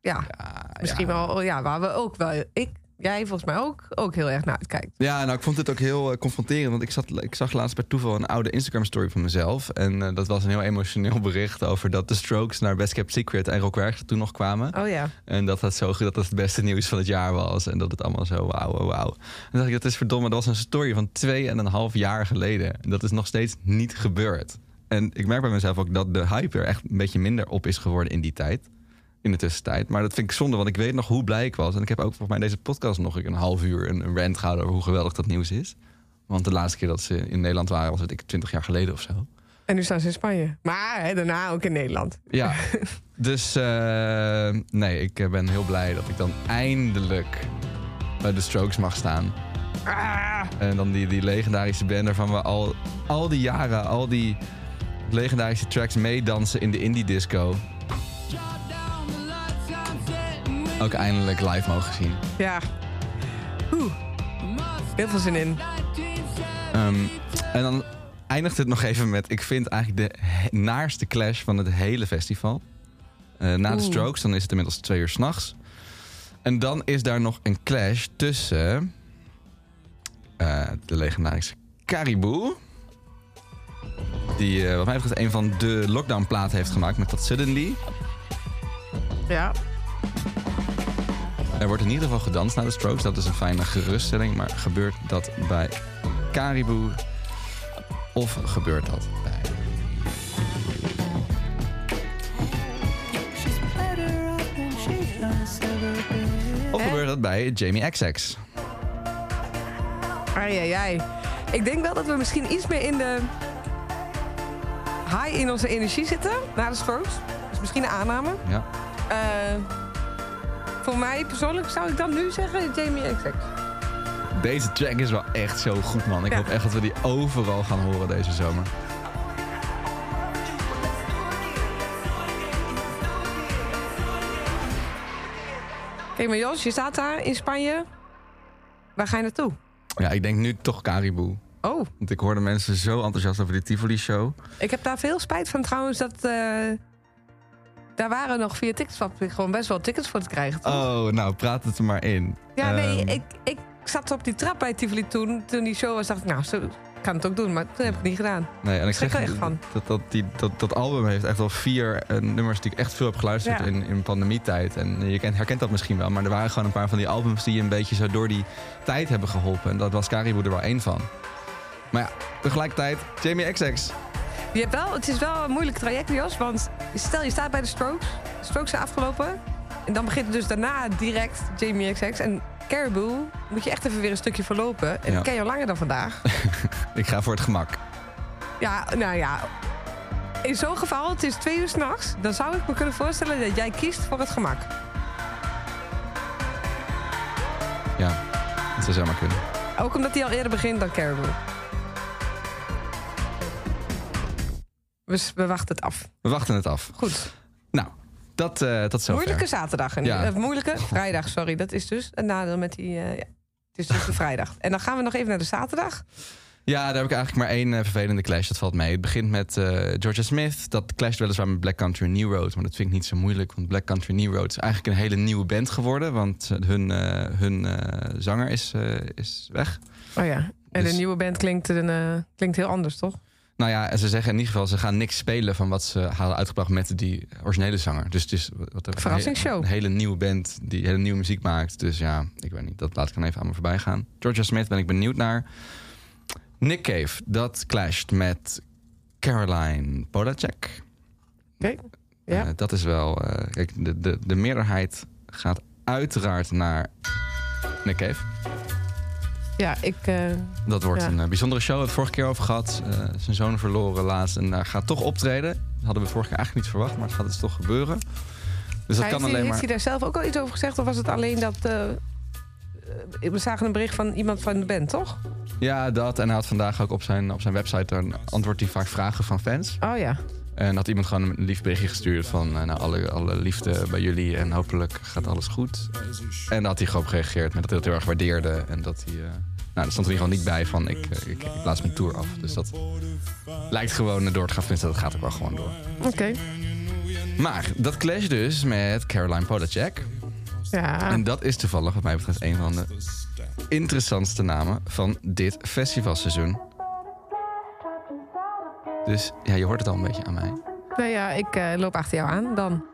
ja, Ja, misschien ja. wel, ja, waar we ook wel, ik, jij volgens mij ook, ook heel erg naar uitkijkt. Ja, nou, ik vond het ook heel eh, confronterend. Want ik, zat, ik zag laatst bij toeval een oude Instagram-story van mezelf. En eh, dat was een heel emotioneel bericht over dat de Strokes naar Best Kept Secret en Rock Werchter toen nog kwamen. Oh ja. En dat dat, zo, dat dat het beste nieuws van het jaar was. En dat het allemaal zo wauw, wauw, wauw. En dacht ik, dat is verdomme, dat was een story van twee en een half jaar geleden. En dat is nog steeds niet gebeurd. En ik merk bij mezelf ook dat de hype er echt een beetje minder op is geworden in die tijd. In de tussentijd. Maar dat vind ik zonde, want ik weet nog hoe blij ik was. En ik heb ook volgens mij in deze podcast nog een half uur een, een rant gehouden over hoe geweldig dat nieuws is. Want de laatste keer dat ze in Nederland waren, was het ik twintig jaar geleden of zo. En nu staan ze in Spanje. Maar hè, daarna ook in Nederland. Ja, *laughs* dus eh, nee, ik eh, ben heel blij dat ik dan eindelijk bij de Strokes mag staan. Ah, En dan die, die legendarische band waarvan we al, al die jaren, al die legendarische tracks meedansen in de indie disco. Ook eindelijk live mogen zien. ja. Oeh. Heel veel zin in. Ehm, en dan eindigt het nog even met, ik vind eigenlijk de naarste clash van het hele festival. Eh, na de. Strokes, dan is het inmiddels twee uur s'nachts. En dan is daar nog een clash tussen eh, de legendarische Caribou. Die, eh, wat mij betreft, een van de lockdown-platen heeft gemaakt met dat Suddenly. Ja. Er wordt in ieder geval gedanst na de Strokes. Dat is een fijne geruststelling. Maar gebeurt dat bij Caribou? Of gebeurt dat bij... Of gebeurt dat bij Jamie XX? Ai, ai, ai. Ik denk wel dat we misschien iets meer in de high in onze energie zitten na de strokes. Dus misschien een aanname. Ja. Eh, voor mij persoonlijk zou ik dan nu zeggen Jamie XX. Deze track is wel echt zo goed, man. Ik Ja. hoop echt dat we die overal gaan horen deze zomer. Kijk, maar Jos, je staat daar in Spanje. Waar ga je naartoe? Ja, ik denk nu toch Caribou. Oh, Want ik hoorde mensen zo enthousiast over die Tivoli-show. ik heb daar veel spijt van trouwens dat... eh, daar waren nog via Ticketswap gewoon best wel tickets voor te krijgen. toch? Oh, nou, praat het er maar in. Ja, nee, Ehm, ik, ik zat op die trap bij Tivoli toen. Toen die show was, dacht ik, nou, zo ik kan het ook doen. Maar toen heb ik het niet gedaan. Nee, en ik zeg echt van. Dat, dat, die, dat, dat album heeft echt wel vier eh, nummers die ik echt veel heb geluisterd Ja. in, in pandemietijd. En je kent, herkent dat misschien wel, maar er waren gewoon een paar van die albums die je een beetje zo door die tijd hebben geholpen. En dat was Caribou er wel één van. Maar ja, tegelijkertijd, Jamie XX. Je hebt wel, het is wel een moeilijk traject, Jos. Want stel, je staat bij de Strokes. De Strokes zijn afgelopen. En dan begint dus daarna direct Jamie XX. En Caribou moet je echt even weer een stukje verlopen. En Ja. ken je al langer dan vandaag. *laughs* Ik ga voor het gemak. ja, nou ja. In zo'n geval, het is twee uur s'nachts. Dan zou ik me kunnen voorstellen dat jij kiest voor het gemak. Ja, dat zou zomaar kunnen. Ook omdat hij al eerder begint dan Caribou. We, we wachten het af. We wachten het af. Goed. Nou, dat, eh dat zover. Moeilijke zaterdag. En, Ja. eh, moeilijke vrijdag, sorry. Dat is dus een nadeel met die... eh, ja. Het is dus de *laughs* vrijdag. En dan gaan we nog even naar de zaterdag. Ja, daar heb ik eigenlijk maar één vervelende clash. Dat valt mee. Het begint met Georgia Smith. Dat clasht weliswaar met Black Country New Road. Maar dat vind ik niet zo moeilijk. Want Black Country New Road is eigenlijk een hele nieuwe band geworden. Want hun, hun zanger is, is weg. Oh ja. En Dus- de nieuwe band klinkt, een, klinkt heel anders, toch? Nou ja, en ze zeggen in ieder geval... ze gaan niks spelen van wat ze hadden uitgebracht met die originele zanger. Dus het is wat, wat, Verrassingsshow. Een hele nieuwe band die hele nieuwe muziek maakt. Dus ja, ik weet niet. Dat laat ik dan even aan me voorbij gaan. Georgia Smith ben ik benieuwd naar. Nick Cave, dat clasht met Caroline Polacek. Oké. Ja. Eh, dat is wel... eh, kijk, de, de, de meerderheid gaat uiteraard naar Nick Cave. Ja, ik... eh, Dat wordt Ja. een eh, bijzondere show. We hebben het vorige keer over gehad. Eh, zijn zoon verloren laatst en daar gaat toch optreden. Dat hadden we vorige keer eigenlijk niet verwacht, maar het gaat dus toch gebeuren. Dus dat heeft, kan hij, alleen heeft maar... hij daar zelf ook al iets over gezegd? Of was het alleen dat... we zagen een bericht van iemand van de band, toch? Ja, dat. En hij had vandaag ook op zijn, op zijn website... dan antwoordt hij vaak vragen van fans. Oh ja. En had iemand gewoon een lief berichtje gestuurd van... eh, nou, alle, alle liefde bij jullie en hopelijk gaat alles goed. En daar had hij gewoon op gereageerd met dat hij het heel erg waardeerde. En dat hij... eh, nou, er stond er geval niet bij van ik, eh, ik, ik plaats mijn tour af. Dus dat lijkt gewoon door te gaan. Tenminste, dat gaat ook wel gewoon door. Oké. Maar dat clash dus met Caroline Polacek. Ja. En dat is toevallig wat mij betreft een van de interessantste namen van dit festivalseizoen. Dus ja, je hoort het al een beetje aan mij. Nou ja, ik eh, loop achter jou aan dan.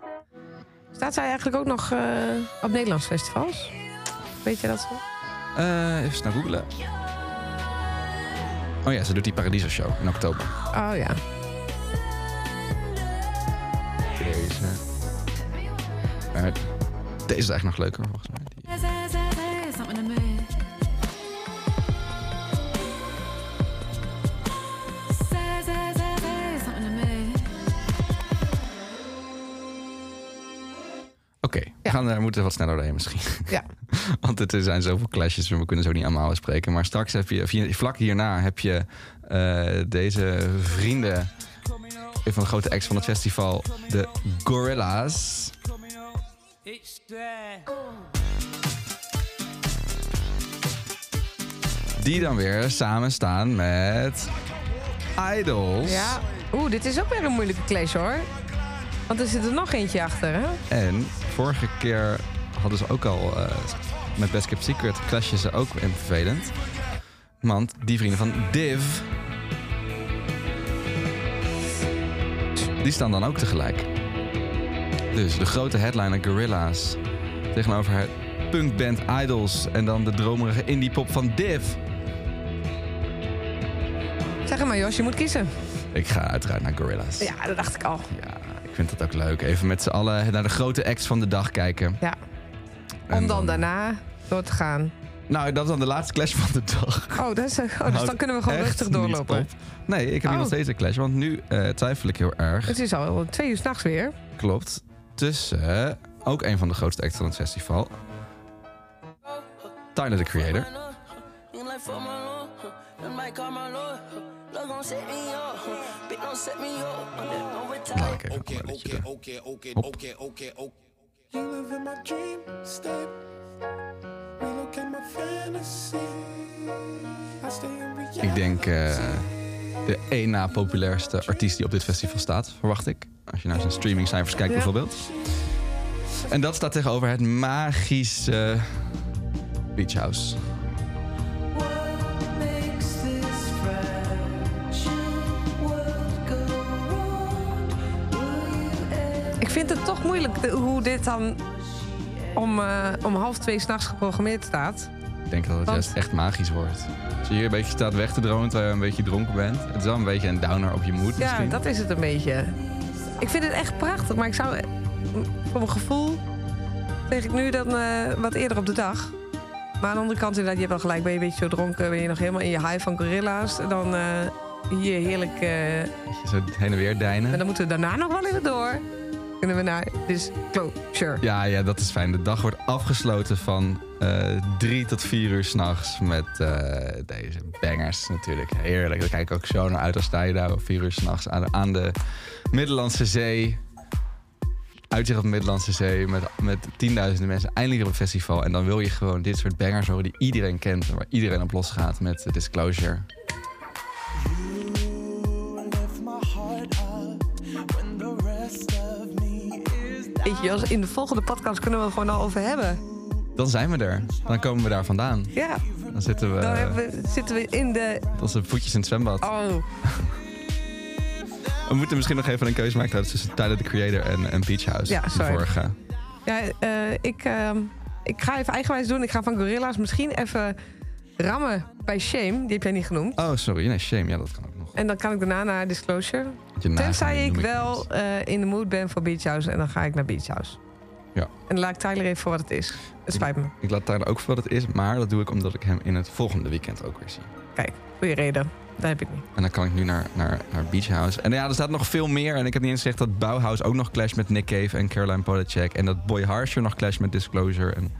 Staat zij eigenlijk ook nog eh, op Nederlands festivals? Weet je dat zo? Eh, even snel googlen. Oh ja, ze doet die Paradiso Show in oktober. Oh ja. Deze. Maar deze is eigenlijk nog leuker volgens mij. Oké, we Ja. gaan, eh, moeten wat sneller doorheen misschien. Ja. *laughs* Want het er zijn zoveel clashes, we kunnen zo niet allemaal bespreken. Maar straks heb je, vlak hierna heb je eh, deze vrienden... Een van de grote acts van het festival, de Gorilla's. Die dan weer samen staan met Idols. Ja. Oeh, dit is ook weer een moeilijke clash hoor. Want er zit er nog eentje achter, hè? En vorige keer hadden ze ook al eh, met Best Kept Secret clashen ze ook in vervelend. Want die vrienden van Div... Die staan dan ook tegelijk. Dus de grote headliner Gorilla's tegenover het punkband Idols... en dan de dromerige indie-pop van Div. Zeg maar Jos, je moet kiezen. Ik ga uiteraard naar Gorilla's. Ja, dat dacht ik al. Ja, vind dat ook leuk. Even met z'n allen naar de grote acts van de dag kijken. Ja. En Om dan daarna door te gaan. Nou, dat is dan de laatste clash van de dag. Oh, dat is, oh, dus dan kunnen we gewoon rustig doorlopen. op. Nee, ik heb hier Oh. nog steeds een clash. Want nu eh, twijfel ik heel erg. Het is al twee uur s'nachts weer. Klopt. Tussen eh, ook een van de grootste acts van het festival. Tyler, the Creator. Laat ik even een liedje doen. You live in my dream state. Relook at my fantasy. I stay in reality. Ik denk eh, de één na populairste artiest die op dit festival staat, verwacht ik. Als je naar zijn streamingcijfers kijkt bijvoorbeeld. En dat staat tegenover het magische Beach House. Vind het toch moeilijk de- hoe dit dan om, eh, om half twee s'nachts geprogrammeerd staat. Ik denk dat het Want- juist echt magisch wordt. Als je hier een beetje staat weg te dromen terwijl je een beetje dronken bent. Het is wel een beetje een downer op je moed Ja, misschien. dat is het een beetje. Ik vind het echt prachtig, maar ik zou voor mijn gevoel zeg ik nu dan eh, wat eerder op de dag. Maar aan de andere kant inderdaad, je hebt wel gelijk, ben je een beetje zo dronken, ben je nog helemaal in je high van gorilla's. Dan eh, hier heerlijk. je zo heen en weer deinen. en dan moeten we daarna nog wel even door. Kunnen we naar Disclosure. Ja, ja, dat is fijn. De dag wordt afgesloten van eh drie tot vier uur s'nachts met eh, deze bangers natuurlijk. Heerlijk. Daar kijk ik ook zo naar uit als sta je daar vier uur s'nachts aan, aan de Middellandse Zee. Uitzicht op de Middellandse Zee met, met tienduizenden mensen eindelijk op een festival. En dan wil je gewoon dit soort bangers horen die iedereen kent. en Waar iedereen op losgaat met Disclosure. Weet je, in de volgende podcast kunnen we het gewoon al over hebben. Dan zijn we er. Dan komen we daar vandaan. Ja, Dan zitten we, dan we, zitten we in de... met onze voetjes in het zwembad. Oh, *laughs* We moeten misschien nog even een keuze maken tussen Tyler, the Creator en, en Beach House. Ja, de sorry. vorige. ja, eh, ik, ehm, ik ga even eigenwijs doen. Ik ga van Gorilla's misschien even rammen bij Shame. Die heb jij niet genoemd. Oh, sorry. Nee, shame. Ja, dat kan ook nog. En dan kan ik daarna naar Disclosure. Tenzij ik wel eh, in de mood ben voor Beach House. En dan ga ik naar Beach House. Ja. En dan laat ik Tyler even voor wat het is. Het spijt me. Ik laat Tyler ook voor wat het is, maar dat doe ik omdat ik hem in het volgende weekend ook weer zie. Kijk, goede reden. Dat heb ik niet. En dan kan ik nu naar, naar, naar Beach House. En ja, er staat nog veel meer. En ik heb niet eens gezegd dat Bauhaus ook nog clash met Nick Cave en Caroline Polachek. En dat Boy Harsher nog clash met Disclosure. En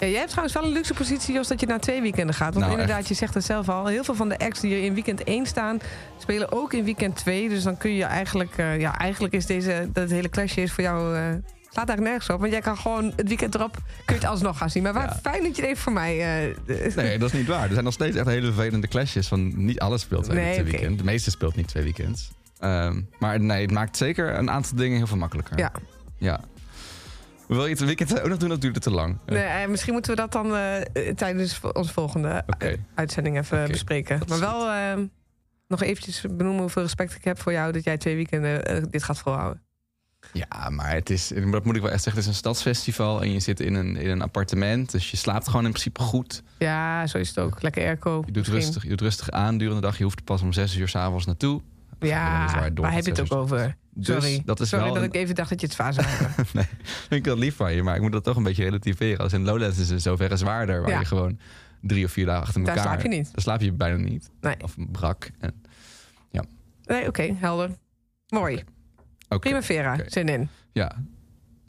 Ja, jij hebt trouwens wel een luxe positie, Jos, dat je naar twee weekenden gaat. Want Nou, inderdaad, echt. je zegt het zelf al. Heel veel van de acts die er in weekend 1 staan, spelen ook in weekend 2. Dus dan kun je eigenlijk... eh, ja, eigenlijk is deze... Dat hele clashje is voor jou... eh slaat daar nergens op. Want jij kan gewoon het weekend erop... kun je het alsnog gaan zien. Maar waar, Ja. fijn dat je het even voor mij... eh, nee, dat is niet waar. Er zijn nog steeds echt hele vervelende clashes. Van niet alles speelt twee, Nee, twee oké. weekend. De meeste speelt niet twee weekends. Ehm, maar nee, het maakt zeker een aantal dingen heel veel makkelijker. Ja. Ja. Wil je het weekend ook nog doen of duurt het te lang? Nee, eh, misschien moeten we dat dan eh, tijdens onze volgende eh, uitzending even bespreken. dat Maar wel eh, nog eventjes benoemen hoeveel respect ik heb voor jou... dat jij twee weekenden dit gaat volhouden. Ja, maar het is, dat moet ik wel echt zeggen, het is een stadsfestival en je zit in een, in een appartement. Dus je slaapt gewoon in principe goed. Ja, zo is het ook. Lekker airco. Je doet, misschien. rustig, je doet rustig aan durende dag. Je hoeft er pas om zes uur s'avonds naartoe. Ja, waar heb je het ook over? Dus Sorry, dat is Sorry wel dat een- ik even dacht dat je het *laughs* zou hebben. nee, vind ik wel lief van je, maar ik moet dat toch een beetje relativeren. Als in Lowlands is het zoverre zwaarder, waar Ja. je gewoon drie of vier dagen achter Daar elkaar... slaap je niet. Daar slaap je bijna niet. Nee. Of brak. En, Nee, oké, helder. Mooi. oké. Primavera, zin in. Ja.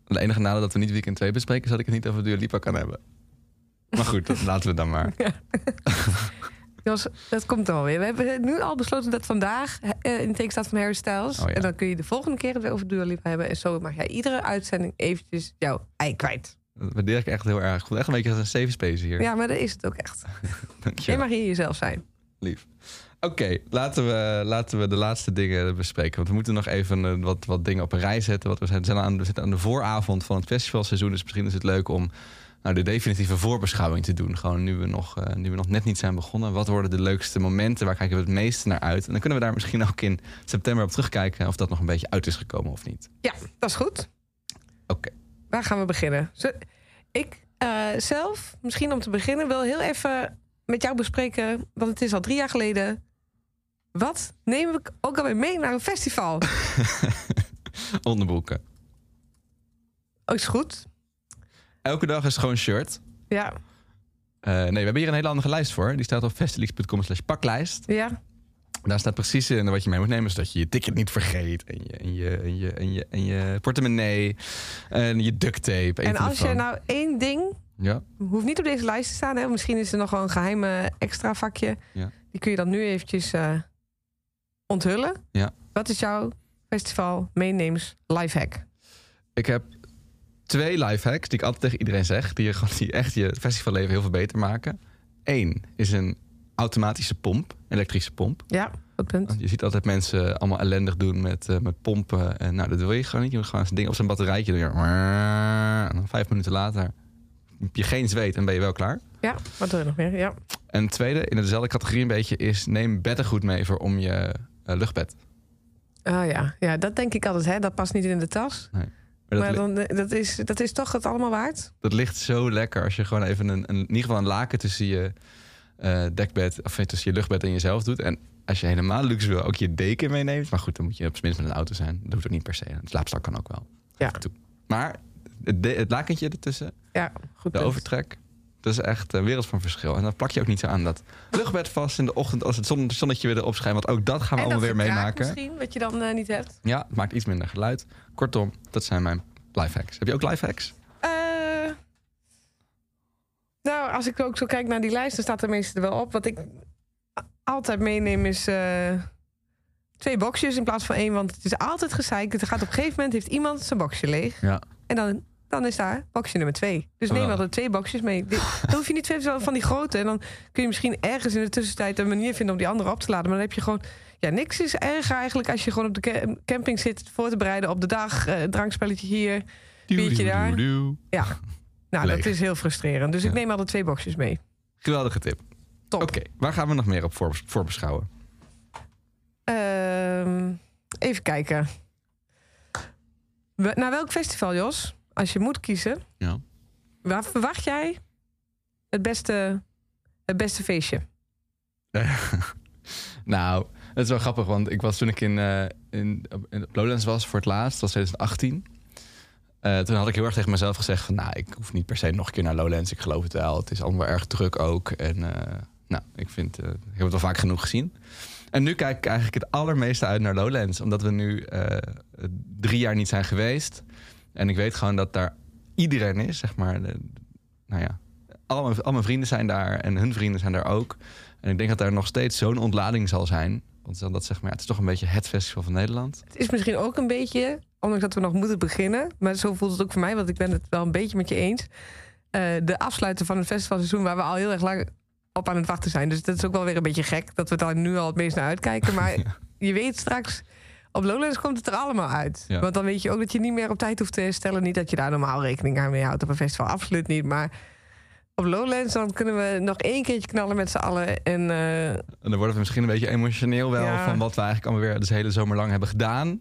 Het enige nadeel dat we niet weekend 2 bespreken... is dat ik het niet over Dua Lipa kan hebben. Maar goed, dat laten we dan maar. *laughs* Jos, dat komt dan wel weer. We hebben nu al besloten dat vandaag eh, in teken staat van Harry Styles. Oh ja. En dan kun je de volgende keer het weer over Dua Lipa hebben. En zo mag jij iedere uitzending eventjes jouw ei kwijt. Dat waardeer ik echt heel erg. Ik voel echt een beetje als een safe space hier. Ja, maar dat is het ook echt. *laughs* Dank je mag hier jezelf zijn. Lief. Oké, laten, we, laten we de laatste dingen bespreken. Want we moeten nog even eh, wat, wat dingen op een rij zetten. Want we, zijn, zijn aan, we zitten aan de vooravond van het festivalseizoen. Dus misschien is het leuk om nou, de definitieve voorbeschouwing te doen. Gewoon nu we, nog, eh, nu we nog net niet zijn begonnen. Wat worden de leukste momenten? Waar kijken we het meeste naar uit? En dan kunnen we daar misschien ook in september op terugkijken... of dat nog een beetje uit is gekomen of niet. Ja, dat is goed. Oké. Waar gaan we beginnen? Zo- Ik eh, zelf, misschien om te beginnen, wil heel even met jou bespreken. Want het is al drie jaar geleden. Wat neem ik ook alweer mee naar een festival? *laughs* Onderbroeken. Oh, is goed. Elke dag is gewoon shirt. Ja, Eh, nee, we hebben hier een hele andere lijst voor. Die staat op festelix.com slash paklijst. ja. Daar staat precies in wat je mee moet nemen. Zodat je je ticket niet vergeet. En je, en je, en je, en je, en je portemonnee. En je duct tape. En, En als je nou één ding, Ja, hoeft niet op deze lijst te staan. Hè? Misschien is er nog wel een geheime extra vakje. Ja. Die kun je dan nu eventjes eh, onthullen. Ja. Wat is jouw festival meeneems lifehack? ik heb twee lifehacks die ik altijd tegen iedereen zeg. Die, je gewoon, die echt je festivalleven heel veel beter maken. Eén is een automatische pomp. Elektrische pomp. Ja, goed punt. Je ziet altijd mensen allemaal ellendig doen met, eh, met pompen. En nou, dat wil je gewoon niet. Je moet gewoon een ding op zijn batterijtje doen. En dan vijf minuten later heb je geen zweet en ben je wel klaar. Ja, wat doe je nog meer? Ja. En tweede, in dezelfde categorie een beetje, is neem beddengoed mee voor om je eh, luchtbed. Oh ja. ja, dat denk ik altijd. Hè? Dat past niet in de tas. Maar dat, Maar dan, eh, dat, is, dat is toch het allemaal waard? dat ligt zo lekker als je gewoon even een, een, in ieder geval een laken tussen je eh, dekbed, of tussen je luchtbed en jezelf doet. En als je helemaal luxe wil, ook je deken meeneemt. Maar goed, dan moet je op zijn minst met een auto zijn. Dat hoeft ook niet per se. Een slaapzak kan ook wel. Ja. Maar het, de- het lakentje ertussen, Ja, goed de punt. overtrek, Dat is echt een wereld van verschil. En dan plak je ook niet zo aan dat luchtbed vast in de ochtend... als het zon- zonnetje weer erop schijnt. Want ook dat gaan we en allemaal weer meemaken. misschien, wat je dan eh, niet hebt. Ja, het maakt iets minder geluid. Kortom, dat zijn mijn lifehacks. Heb je ook lifehacks? Eh, nou, als ik ook zo kijk naar die lijst, dan staat er meestal wel op. Wat ik altijd meeneem is eh, twee boxjes in plaats van één. Want het is altijd gezeik. Het gaat op een gegeven moment heeft iemand zijn boxje leeg. Ja. En dan, dan is daar boxje nummer twee. Dus neem altijd twee boxjes mee. Dan hoef je niet twee van die grote. En dan kun je misschien ergens in de tussentijd een manier vinden om die andere op te laden. Maar dan heb je gewoon. Ja, niks is erger eigenlijk als je gewoon op de ca- camping zit voor te bereiden op de dag. eh, drankspelletje hier. Biertje daar. Ja. Nou, Leeg. dat is heel frustrerend. Dus ik neem altijd twee boxjes mee. Geweldige tip. Top. Oké, waar gaan we nog meer op voor, voorbeschouwen? Ehm, even kijken. Naar welk festival, Jos? Als je moet kiezen. Ja. Waar verwacht jij het beste, het beste feestje? *laughs* Nou, het is wel grappig, want ik was toen ik in, eh in, op- in Lowlands was voor het laatst, dat was 2018. Eh, toen had ik heel erg tegen mezelf gezegd van, nou, ik hoef niet per se nog een keer naar Lowlands. Ik geloof het wel. Het is allemaal erg druk ook. En eh, nou, ik vind, ik heb het wel vaak genoeg gezien. En nu kijk ik eigenlijk het allermeeste uit naar Lowlands, omdat we nu drie jaar niet zijn geweest. En ik weet gewoon dat daar iedereen is, zeg maar. De- nou ja, al mijn, al mijn vrienden zijn daar en hun vrienden zijn daar ook. En ik denk dat daar nog steeds zo'n ontlading zal zijn. Want dan dat zeg maar, het is toch een beetje het festival van Nederland. Het is misschien ook een beetje, ondanks dat we nog moeten beginnen. Maar zo voelt het ook voor mij, want ik ben het wel een beetje met je eens. eh, de afsluiten van het festivalseizoen waar we al heel erg lang op aan het wachten zijn. Dus dat is ook wel weer een beetje gek dat we daar nu al het meest naar uitkijken. Maar *laughs* Ja. je weet straks, op Lowlands komt het er allemaal uit. Ja. Want dan weet je ook dat je niet meer op tijd hoeft te herstellen. Niet dat je daar normaal rekening aan mee houdt op een festival, absoluut niet. Maar op Lowlands dan kunnen we nog één keertje knallen met z'n allen. En eh, En dan worden we misschien een beetje emotioneel wel Ja. van wat we eigenlijk allemaal weer de hele zomer lang hebben gedaan.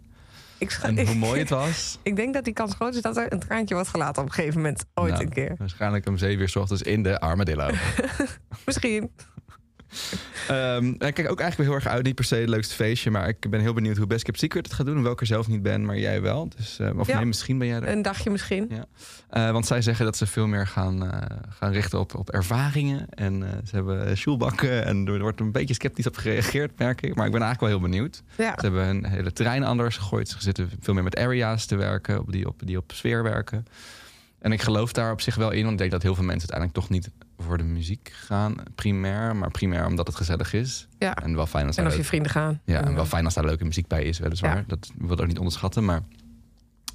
ik, En hoe mooi het *laughs* was. ik denk dat die kans groot is dat er een traantje wordt gelaten op een gegeven moment. Ooit Nou, een keer. Waarschijnlijk om zeven uur 's ochtends in de Armadillo. *laughs* Misschien. En ik kijk ook eigenlijk weer heel erg uit. Niet per se het leukste feestje. Maar ik ben heel benieuwd hoe Best Kept Secret het gaat doen. Hoewel ik er zelf niet ben, maar jij wel. Dus, eh, of Ja. nee, misschien ben jij er. Een dagje misschien. Ja. Eh, want zij zeggen dat ze veel meer gaan, eh, gaan richten op, op ervaringen. En ze hebben schoolbakken. En er wordt een beetje sceptisch op gereageerd, merk ik. Maar ik ben eigenlijk wel heel benieuwd. Ja. Ze hebben een hele terrein anders gegooid. Ze zitten veel meer met area's te werken. Op die, op, die op sfeer werken. En ik geloof daar op zich wel in. Want ik denk dat heel veel mensen uiteindelijk toch niet voor de muziek gaan. Primair. Maar primair omdat het gezellig is. Ja. En wel fijn als En als je vrienden gaan. ja, en wel fijn als daar leuke muziek bij is, weliswaar. Ja. Dat wil ik ook niet onderschatten. Maar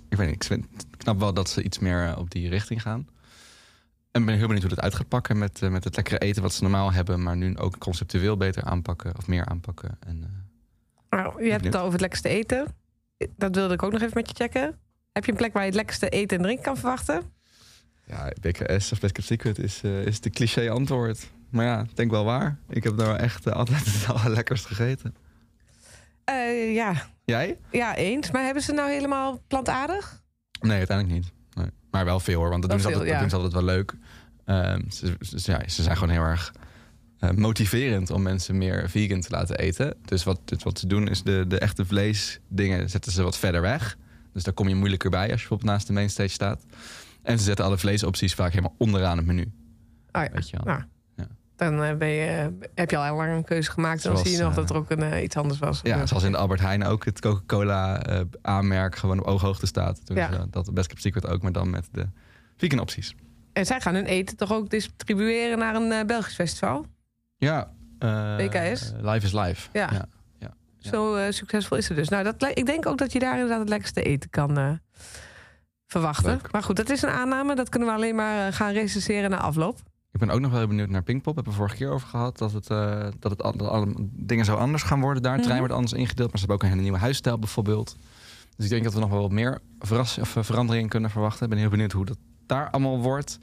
ik weet niet, ik vind, ik snap wel dat ze iets meer eh, op die richting gaan. En ben heel benieuwd hoe dat uit gaat pakken met, eh, met het lekkere eten wat ze normaal hebben. Maar nu ook conceptueel beter aanpakken of meer aanpakken. En, eh, Nou, je hebt het al over het lekkerste eten. Dat wilde ik ook nog even met je checken. Heb je een plek waar je het lekkerste eten en drinken kan verwachten? Ja, BKS of Best Kept Secret is, eh, is de cliché antwoord. Maar ja, denk wel waar. Ik heb daar echt eh, altijd *laughs* het allerlekkerst gegeten. Eh, ja. Jij? ja, eens. Maar hebben ze nou helemaal plantaardig? Nee, uiteindelijk niet. Nee. Maar wel veel hoor, want dat doen, ze veel, altijd, dat doen ze altijd wel leuk. Ehm, ze, ze- ja, ze zijn gewoon heel erg motiverend om mensen meer vegan te laten eten. Dus wat, dus wat ze doen is de, de echte vleesdingen zetten ze wat verder weg. Dus daar kom je moeilijker bij als je bijvoorbeeld naast de mainstage staat. En ze zetten alle vleesopties vaak helemaal onderaan het menu. Oh ja. Weet je wel. Nou, Ja. Dan eh, ben je, heb je al heel lang een keuze gemaakt. En dan Zoals, zie je nog eh, dat er ook een, eh, iets anders was. Ja, zoals in de Albert Heijn ook het Coca-Cola eh, aanmerk gewoon op ooghoogte staat. Toen Ja. ze dat Best Kept Secret ook, maar dan met de vegan opties. En zij gaan hun eten toch ook distribueren naar een eh, Belgisch festival? Ja. eh, BKS? Live is live. Ja. ja. Zo eh, succesvol is het dus. Nou, dat, ik denk ook dat je daar inderdaad het lekkerste eten kan eh, verwachten. Leuk. Maar goed, dat is een aanname. Dat kunnen we alleen maar eh, gaan recenseren na afloop. Ik ben ook nog wel heel benieuwd naar Pinkpop. Hebben we vorige keer over gehad. Dat, het, eh, dat, het, dat alle dingen zo anders gaan worden daar. Het terrein Mhm. wordt anders ingedeeld. Maar ze hebben ook een hele nieuwe huisstijl bijvoorbeeld. Dus ik denk dat we nog wel wat meer verras- of, eh, veranderingen kunnen verwachten. Ik ben heel benieuwd hoe dat daar allemaal wordt.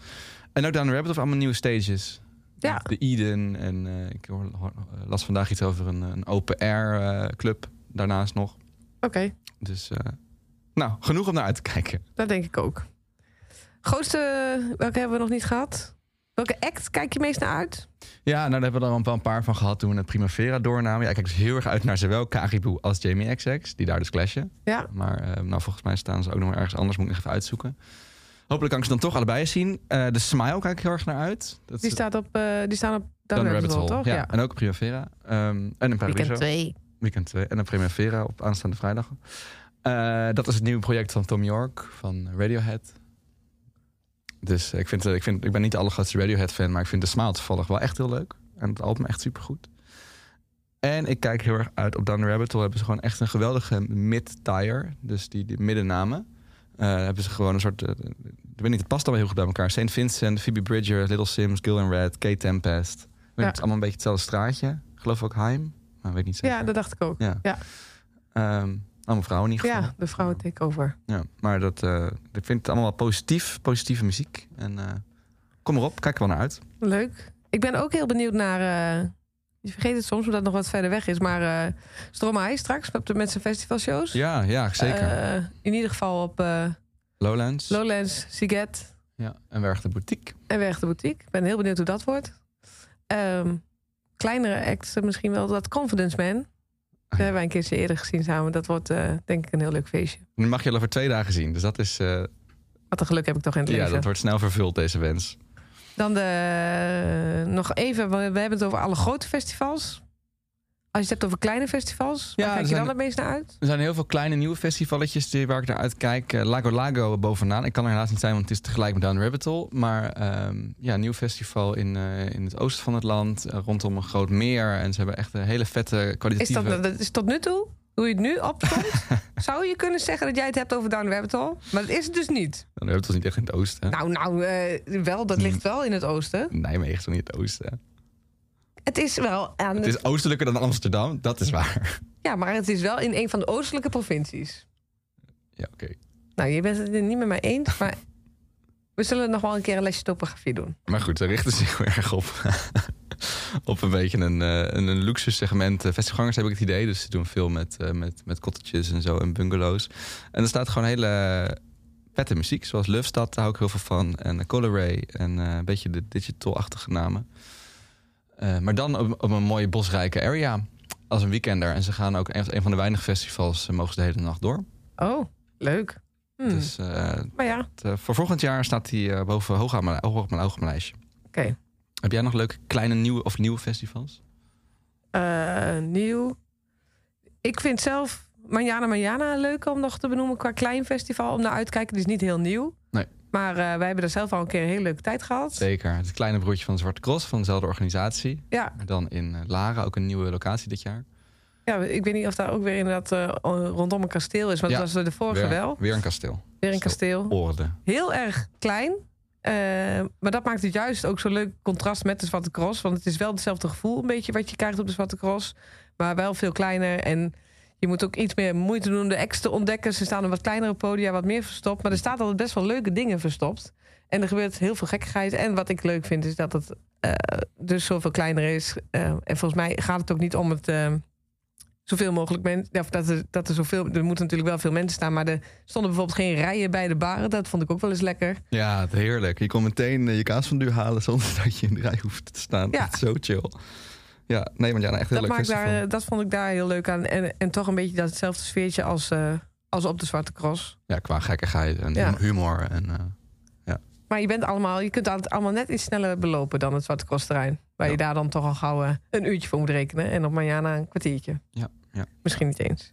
En ook Down the Rabbit of allemaal nieuwe stages. Ja. De Eden. En ik hoor, las vandaag iets over een, een open air club. Daarnaast nog. Oké, Dus nou, genoeg om naar uit te kijken. dat denk ik ook. Grootste, welke hebben we nog niet gehad? Welke act kijk je meest naar uit? Ja, nou, daar hebben we er al wel een paar van gehad toen we het Primavera doornamen. Ja, ik kijk dus heel erg uit naar zowel Caribou als Jamie XX, die daar dus clashen. Ja, Maar eh, nou, volgens mij staan ze ook nog ergens anders, moet ik nog even uitzoeken. Hopelijk kan ik ze dan toch allebei zien. Eh, de Smile kijk ik heel erg naar uit. Dat Die, staat op, eh, die staan op Down Down the Rabbit Hole, toch? Ja. En ook Primavera. Ehm, en een Paradiso. Weekend 2. Weekend 2. En een Primavera op aanstaande vrijdag. Eh, dat is het nieuwe project van Tom York van Radiohead. Dus ik, vind, eh, ik, vind, ik ben niet de allergrootste Radiohead-fan, maar ik vind de Smile toevallig wel echt heel leuk. En het album echt supergoed. En ik kijk heel erg uit op Down Rabbit Hole. Hebben ze gewoon echt een geweldige mid-tire. Dus die, die middennamen. Eh, hebben ze gewoon een soort... eh, ik weet niet, het past allemaal heel goed bij elkaar. St. Vincent, Phoebe Bridger, Little Sims, Gil and Red, Kate Tempest. Ik weet. Het is allemaal een beetje hetzelfde straatje. Ik geloof ook Heim. Maar weet niet zeker. Ja, dat dacht ik ook. Ja. Ja. Ehm, allemaal vrouwen in ieder geval. Ja, de vrouwen takeover. Ja, maar dat, eh, ik vind het allemaal wel positief, positieve muziek. En eh, kom erop, kijk er wel naar uit. Leuk. Ik ben ook heel benieuwd naar... eh, je vergeet het soms, omdat het nog wat verder weg is. Maar eh Stromae straks op de, met zijn festivalshows. Ja, ja zeker. In ieder geval op Lowlands. Lowlands, Siget ja, en Werg de Boutique. en Weg de Boutique. Ik ben heel benieuwd hoe dat wordt. Ehm, kleinere acts, misschien wel dat Confidence Man. Dat hebben wij een keertje eerder gezien samen. Dat wordt eh, denk ik een heel leuk feestje. Nu mag je al over twee dagen zien. Dus dat is. eh, Wat een geluk heb ik toch in het ja, leven. dat wordt snel vervuld, deze wens. Dan de, nog even, we, we hebben het over alle grote festivals. Als je het hebt over kleine festivals, Ja, waar kijk je zijn- dan het meest naar uit? Er zijn heel veel kleine nieuwe festivaletjes die, waar ik naar uitkijk. Eh, Lago Lago bovenaan. Ik kan er helaas niet zijn, want het is tegelijk met Down Rabbit Hole. Maar ehm, ja, een nieuw festival in, eh, in het oosten van het land. eh, rondom een groot meer. En ze hebben echt een hele vette Is kwalitatieve... dat, dat is tot nu toe, hoe je het nu opkomt, *laughs* zou je kunnen zeggen dat jij het hebt over Down Rabbit Hole? Maar dat is het dus niet. Down Rabbit Hole is niet echt in het oosten. Nou, nou, wel, dat ligt wel in het oosten. Nijmegen is toch niet het oosten? Het is wel aan Het het- is oostelijker dan Amsterdam, dat is waar. *laughs* Ja, maar het is wel in een van de oostelijke provincies. Ja, oké. Nou, je bent het er niet met mij eens, *laughs* maar we zullen nog wel een keer een lesje topografie doen. Maar goed, ze richten zich heel erg op, *laughs* op een beetje een, eh, een, een luxe segment. Eh, Festivalgangers heb ik het idee, dus ze doen veel met, eh, met, met cottages en zo en bungalows. En er staat gewoon hele vette muziek, zoals Lufstad, daar hou ik heel veel van. En uh, Ray en een beetje de digital-achtige namen. Eh, maar dan op, op een mooie bosrijke area als een weekender. En ze gaan ook echt een van de weinige festivals, eh, mogen ze de hele nacht door. Oh, leuk. Hmm. Dus eh, maar ja, het, voor volgend jaar staat hij boven hoog, aan mijn, hoog op mijn, hoog op mijn lijstje. oké. Heb jij nog leuke kleine nieuwe of nieuwe festivals? Nieuw. Ik vind zelf Manjana Manjana leuk om nog te benoemen qua klein festival. Om naar uit te kijken. Die is niet heel nieuw. Maar eh, wij hebben er zelf al een keer een hele leuke tijd gehad. Zeker. Het kleine broertje van de Zwarte Cross van dezelfde organisatie. Ja, Maar dan in eh, Lara, ook een nieuwe locatie dit jaar. ja, ik weet niet of daar ook weer inderdaad eh, rondom een kasteel is. Want Ja, dat was de vorige weer, wel. Weer een kasteel. Weer een kasteel. Orde. Heel erg klein. Maar dat maakt het juist ook zo'n leuk contrast met de Zwarte Cross. Want het is wel hetzelfde gevoel een beetje wat je krijgt op de Zwarte Cross. Maar wel veel kleiner. En je moet ook iets meer moeite doen om de acts te ontdekken. Ze staan op wat kleinere podia, wat meer verstopt. Maar er staat altijd best wel leuke dingen verstopt. En er gebeurt heel veel gekkigheid. En wat ik leuk vind is dat het eh, dus zoveel kleiner is. Eh, en volgens mij gaat het ook niet om het... eh, Zoveel mogelijk mensen. Of dat er, dat er zoveel. Er moeten natuurlijk wel veel mensen staan. Maar er stonden bijvoorbeeld geen rijen bij de baren. Dat vond ik ook wel eens lekker. Ja, heerlijk. Je kon meteen je kaas van duur halen zonder *laughs* dat je in de rij hoeft te staan. Ja. Zo chill. Ja, nee, maar ja, nou, echt heel dat, leuk maakt daar, eh, dat vond ik daar heel leuk aan. En, en toch een beetje datzelfde sfeertje als, eh, als op de Zwarte Cross. Ja, qua gekkigheid en Ja. humor. En, eh, Maar je, bent allemaal, je kunt het allemaal net iets sneller belopen dan het Zwarte Cross terrein. Waar Ja. je daar dan toch al gauw een uurtje voor moet rekenen. En op Mariana een kwartiertje. Ja, ja. Misschien niet eens.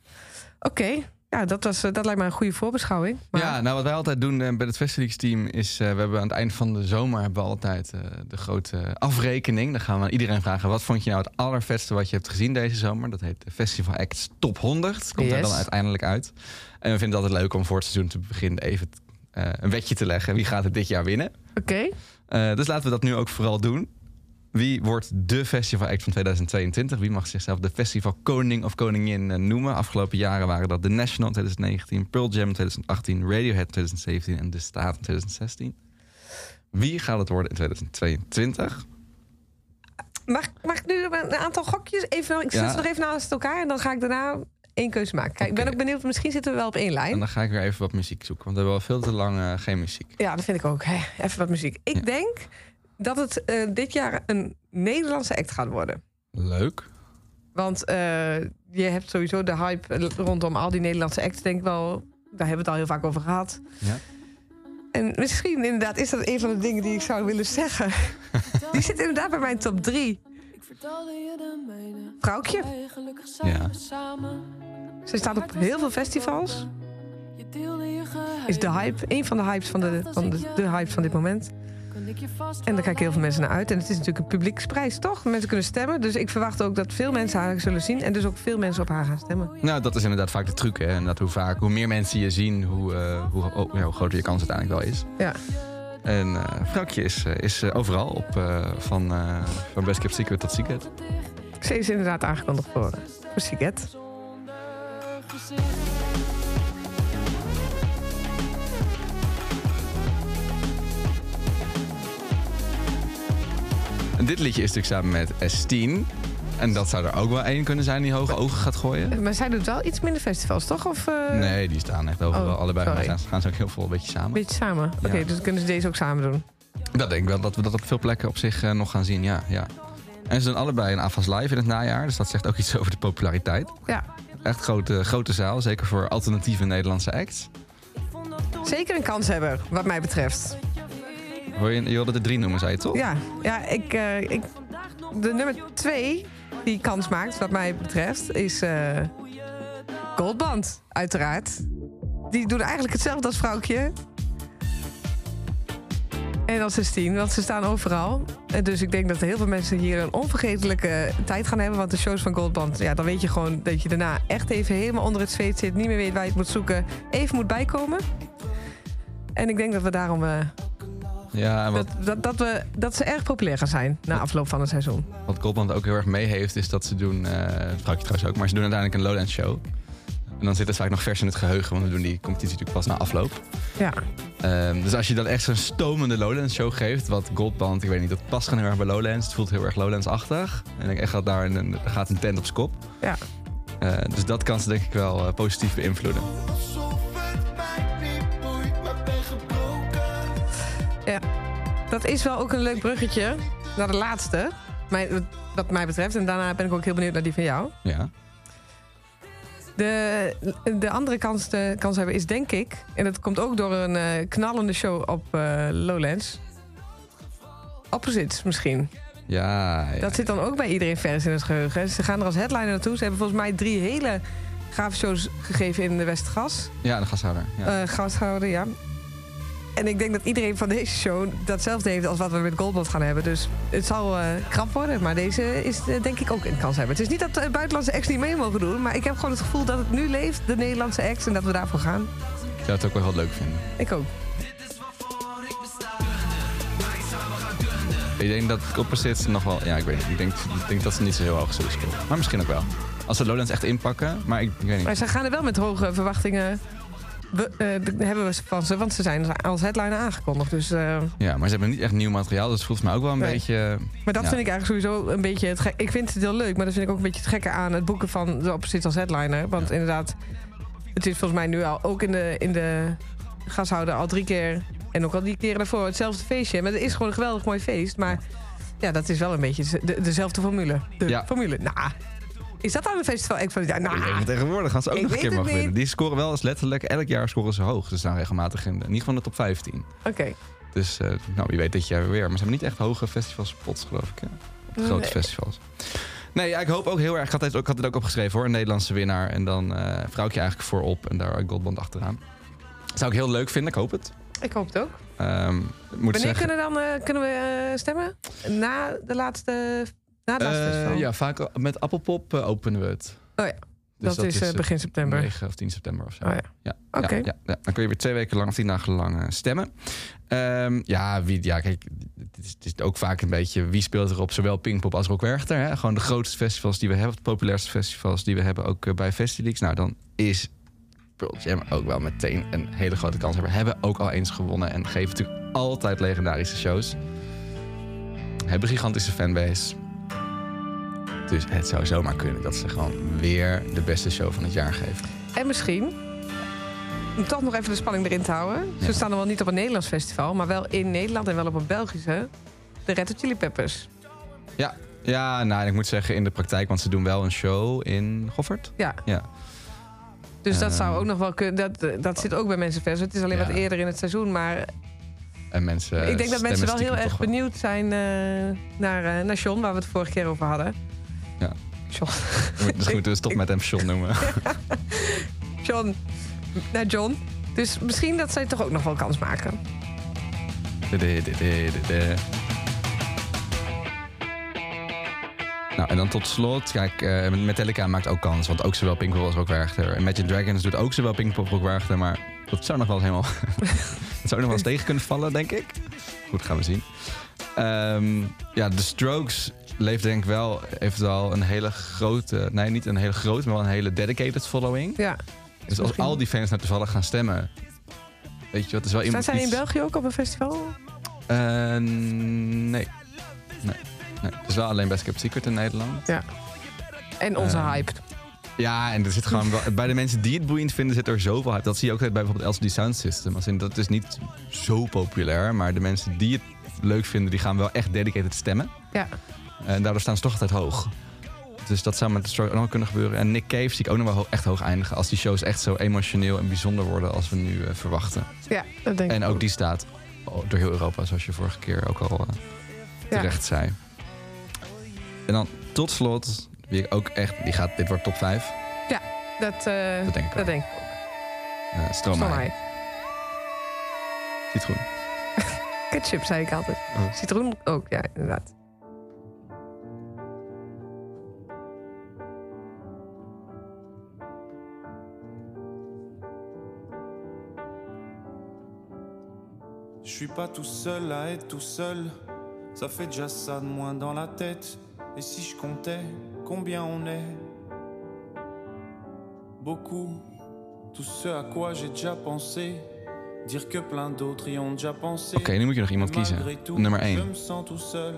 Oké, ja, dat, was, eh, dat lijkt me een goede voorbeschouwing. Maar Ja, nou wat wij altijd doen eh, bij het Festivals team is... eh, we hebben aan het eind van de zomer hebben we altijd de grote afrekening. Dan gaan we aan iedereen vragen... wat vond je nou het allervetste wat je hebt gezien deze zomer? Dat heet de Festival Acts Top 100. Komt er dan uiteindelijk uit. En we vinden het altijd leuk om voor het seizoen te beginnen... even een wetje te leggen. Wie gaat het dit jaar winnen? Oké, dus laten we dat nu ook vooral doen. Wie wordt de festival act van 2022? Wie mag zichzelf de festival koning of koningin eh, noemen? Afgelopen jaren waren dat The National in 2019, Pearl Jam in 2018, Radiohead in 2017 en De Staat in 2016. Wie gaat het worden in 2022? mag, mag ik nu een aantal gokjes? Even, ik zet Ja. ze nog even naast elkaar en dan ga ik daarna één keuze maken. Kijk, ik ben ook benieuwd, misschien zitten we wel op één lijn. En dan ga ik weer even wat muziek zoeken, want we hebben al veel te lang eh, geen muziek. Ja, dat vind ik ook. Hè. Even wat muziek. Ik Ja. denk dat het eh, dit jaar een Nederlandse act gaat worden. Leuk. Want eh, je hebt sowieso de hype rondom al die Nederlandse acts. Denk ik wel, daar hebben we het al heel vaak over gehad. Ja. En misschien inderdaad is dat een van de dingen die ik zou willen zeggen. *laughs* Die zit inderdaad bij mijn top drie. Vrouwtje. Ja. Ze staat op heel veel festivals. Is de hype, een van de hypes van de, van de, de hype van dit moment. En daar kijken heel veel mensen naar uit. En het is natuurlijk een publieksprijs, toch? Mensen kunnen stemmen. Dus ik verwacht ook dat veel mensen haar zullen zien. En dus ook veel mensen op haar gaan stemmen. Nou, dat is inderdaad vaak de truc. Hè? En dat hoe, vaak, hoe meer mensen je zien, hoe, eh, hoe, oh, ja, hoe groter je kans uiteindelijk wel is. Ja. En eh Vrouwtje is, eh, is overal op eh, van, eh, van Best Kept Secret tot Secret. Ze is inderdaad aangekondigd voor, voor Siget. En dit liedje is natuurlijk samen met S10. En dat zou er ook wel één kunnen zijn die hoge ogen gaat gooien. Maar zij doet wel iets minder festivals, toch? Of eh, Nee, die staan echt overal. Oh, allebei sorry. gaan, gaan ze ook heel veel een beetje samen. beetje samen? Oké, Ja. dus kunnen ze deze ook samen doen. Dat denk ik wel, dat we dat op veel plekken op zich eh, nog gaan zien, ja, ja. En ze doen allebei een AFAS Live in het najaar. Dus dat zegt ook iets over de populariteit. Ja, Echt grote, grote zaal, zeker voor alternatieve Nederlandse acts. zeker een kans hebben, wat mij betreft. Je, je wilde er drie noemen, zei je toch? Ja, ja ik, eh, ik, de nummer twee die kans maakt, wat mij betreft, is eh Goldband, uiteraard. Die doen eigenlijk hetzelfde als vrouwtje. En als 16, want ze staan overal. Dus ik denk dat heel veel mensen hier een onvergetelijke tijd gaan hebben. Want de shows van Goldband, ja, dan weet je gewoon dat je daarna echt even helemaal onder het zweet zit. Niet meer weet waar je het moet zoeken. Even moet bijkomen. En ik denk dat we daarom eh, Ja, en wat, dat, dat, dat, we, dat ze erg populair gaan zijn na afloop van het seizoen. wat Goldband ook heel erg mee heeft, is dat ze doen... eh vrouwtje trouwens ook, maar ze doen uiteindelijk een Lowlands show. En dan zit het vaak nog vers in het geheugen, want we doen die competitie natuurlijk pas na afloop. Ja, Ehm, dus als je dan echt zo'n stomende Lowlands show geeft, wat Goldband, ik weet niet, dat past gewoon heel erg bij Lowlands. Het voelt heel erg Lowlands-achtig. En ik denk echt dat daar een, gaat een tent op z'n kop. ja. Eh, dus dat kan ze denk ik wel eh, positief beïnvloeden. Dat is wel ook een leuk bruggetje naar de laatste. Mij, wat mij betreft. En daarna ben ik ook heel benieuwd naar die van jou. Ja. De, de andere kans, de kans hebben is denk ik... en dat komt ook door een eh, knallende show op eh, Lowlands... Opposites misschien. Ja, ja. Dat zit dan ook bij iedereen vers in het geheugen. Ze gaan er als headliner naartoe. Ze hebben volgens mij drie hele gave shows gegeven in de Westgas. ja, de gashouder. Ja. eh gasthouder, ja. En ik denk dat iedereen van deze show datzelfde heeft als wat we met Goldband gaan hebben. Dus het zal eh, krap worden, maar deze is eh, denk ik ook een kans hebben. Het is niet dat de buitenlandse acts niet mee mogen doen, maar ik heb gewoon het gevoel dat het nu leeft, de Nederlandse acts, en dat we daarvoor gaan. Ik zou het ook wel heel leuk vinden. Ik ook. Ik denk dat Opposites nog wel... Ja, ik weet niet. Ik denk, ik denk dat ze niet zo heel hoog zullen scoren. Maar misschien ook wel. Als ze Lowlands echt inpakken. Maar ik, ik weet niet. Maar ze gaan er wel met hoge verwachtingen. We, eh, hebben we van ze, want ze zijn als headliner aangekondigd. Dus, eh, Ja, maar ze hebben niet echt nieuw materiaal. Dus het voelt mij ook wel een Nee. beetje... maar dat Ja. vind ik eigenlijk sowieso een beetje het gek. Ik vind het heel leuk, maar dat vind ik ook een beetje het gekke aan het boeken van de opzit als headliner. Want Ja. inderdaad, het is volgens mij nu al ook in de, in de gashouder al drie keer. En ook al die keren daarvoor hetzelfde feestje. Maar het is gewoon een geweldig mooi feest. Maar ja, dat is wel een beetje de, dezelfde formule. De Ja. formule. Nou, is dat dan een festival? Ja, nou, dat tegenwoordig gaan ze ook nog een keer mogen winnen. Die scoren wel eens letterlijk... Elk jaar scoren ze hoog. Ze staan regelmatig in, in ieder geval de top 15. oké. Dus eh, nou, wie weet dit jaar weer. Maar ze hebben niet echt hoge festivals geloof ik. Hè? Grote Nee. festivals. Nee, ja, ik hoop ook heel erg. Ik had het ook, had het ook opgeschreven hoor. Een Nederlandse winnaar. En dan eh vrouwtje eigenlijk voorop. En daar Goldband achteraan. Zou ik heel leuk vinden. Ik hoop het. Ik hoop het ook. Moet Wanneer zeggen, kunnen, dan, eh, kunnen we stemmen? Na de laatste, na het laatste eh, ja, vaak met Appelpop eh, openen we het. Oh ja, Dus dat, is, eh, begin september. 9 of 10 september of zo. Oh ja. Ja, Oké. ja, ja, ja. Dan kun je weer twee weken lang of tien dagen lang stemmen. Ehm, ja, wie, ja, kijk, het is, het is ook vaak een beetje wie speelt er op zowel Pinkpop als Rock Werchter. Hè? Gewoon de grootste festivals die we hebben, de populairste festivals die we hebben ook bij Festileaks. Nou, dan is Pearl Jam ook wel meteen een hele grote kans. We hebben ook al eens gewonnen en geven natuurlijk altijd legendarische shows. Hebben een gigantische fanbase. Dus het zou zomaar kunnen dat ze gewoon weer de beste show van het jaar geven. En misschien, om toch nog even de spanning erin te houden. Ja. Ze staan er wel niet op een Nederlands festival, maar wel in Nederland en wel op een Belgische. De Red Hot Chili Peppers. Ja, ja nou, ik moet zeggen in de praktijk, want ze doen wel een show in Goffert. Ja, Ja. Dus dat zou ook nog wel kunnen. Dat, dat zit ook bij mensen vers. Het is alleen Ja. wat eerder in het seizoen. Maar En mensen ik denk dat mensen wel heel erg benieuwd zijn eh, naar, eh naar John, waar we het vorige keer over hadden. John. wel. Misschien moeten we stop met hem Sean noemen. *laughs* John. Naar John. Dus misschien dat zij toch ook nog wel kans maken. De, de, de, de, de, de. Nou, en dan tot slot, kijk, eh, Metallica maakt ook kans, want ook zowel Pinkpop als Werchter. En Imagine Dragons doet ook zowel Pinkpop als Rock Werchter, maar dat zou nog wel eens helemaal... *laughs* dat zou nog wel eens tegen kunnen vallen, denk ik. Goed, gaan we zien. Ehm, ja, The Strokes leeft denk ik wel, heeft wel een hele grote, nee, niet een hele grote, maar wel een hele dedicated following. Ja. Dus als misschien- al die fans nou toevallig gaan stemmen, weet je wat, is wel Staan iemand zij in België ook op een festival? eh, nee. nee. Nee. Het is wel alleen Best Kept Secret in Nederland. En onze Eh, hype. Ja, en er zit gewoon wel, *laughs* bij de mensen die het boeiend vinden, zit er zoveel hype. Dat zie je ook bij bijvoorbeeld LCD Sound System. Als in, dat is niet zo populair, maar de mensen die het leuk vinden, die gaan wel echt dedicated stemmen. Ja. En daardoor staan ze toch altijd hoog. Dus dat zou met de story ook nog kunnen gebeuren. En Nick Cave zie ik ook nog wel ho- echt hoog eindigen. Als die shows echt zo emotioneel en bijzonder worden als we nu eh, verwachten. Ja, dat denk En ik ook die staat door heel Europa, zoals je vorige keer ook al eh, terecht zei. En dan tot slot, wie ik ook echt, die gaat, dit wordt top 5. Dat, eh, Dat denk ik dat wel. denk ik. Stromae. Citroen. *laughs* Ketchup zei ik altijd. Oh. Citroen ook, ja, inderdaad. Je suis pas tout seul à être tout seul. Ça fait déjà ça de moins dans la tête. Et si je comptais combien on est? Beaucoup. Tout ce à quoi j'ai déjà pensé. Dire que plein d'autres y ont déjà pensé. Oké, nu moet je nog iemand kiezen. Tout, Nummer Je 1. me sens tout seul.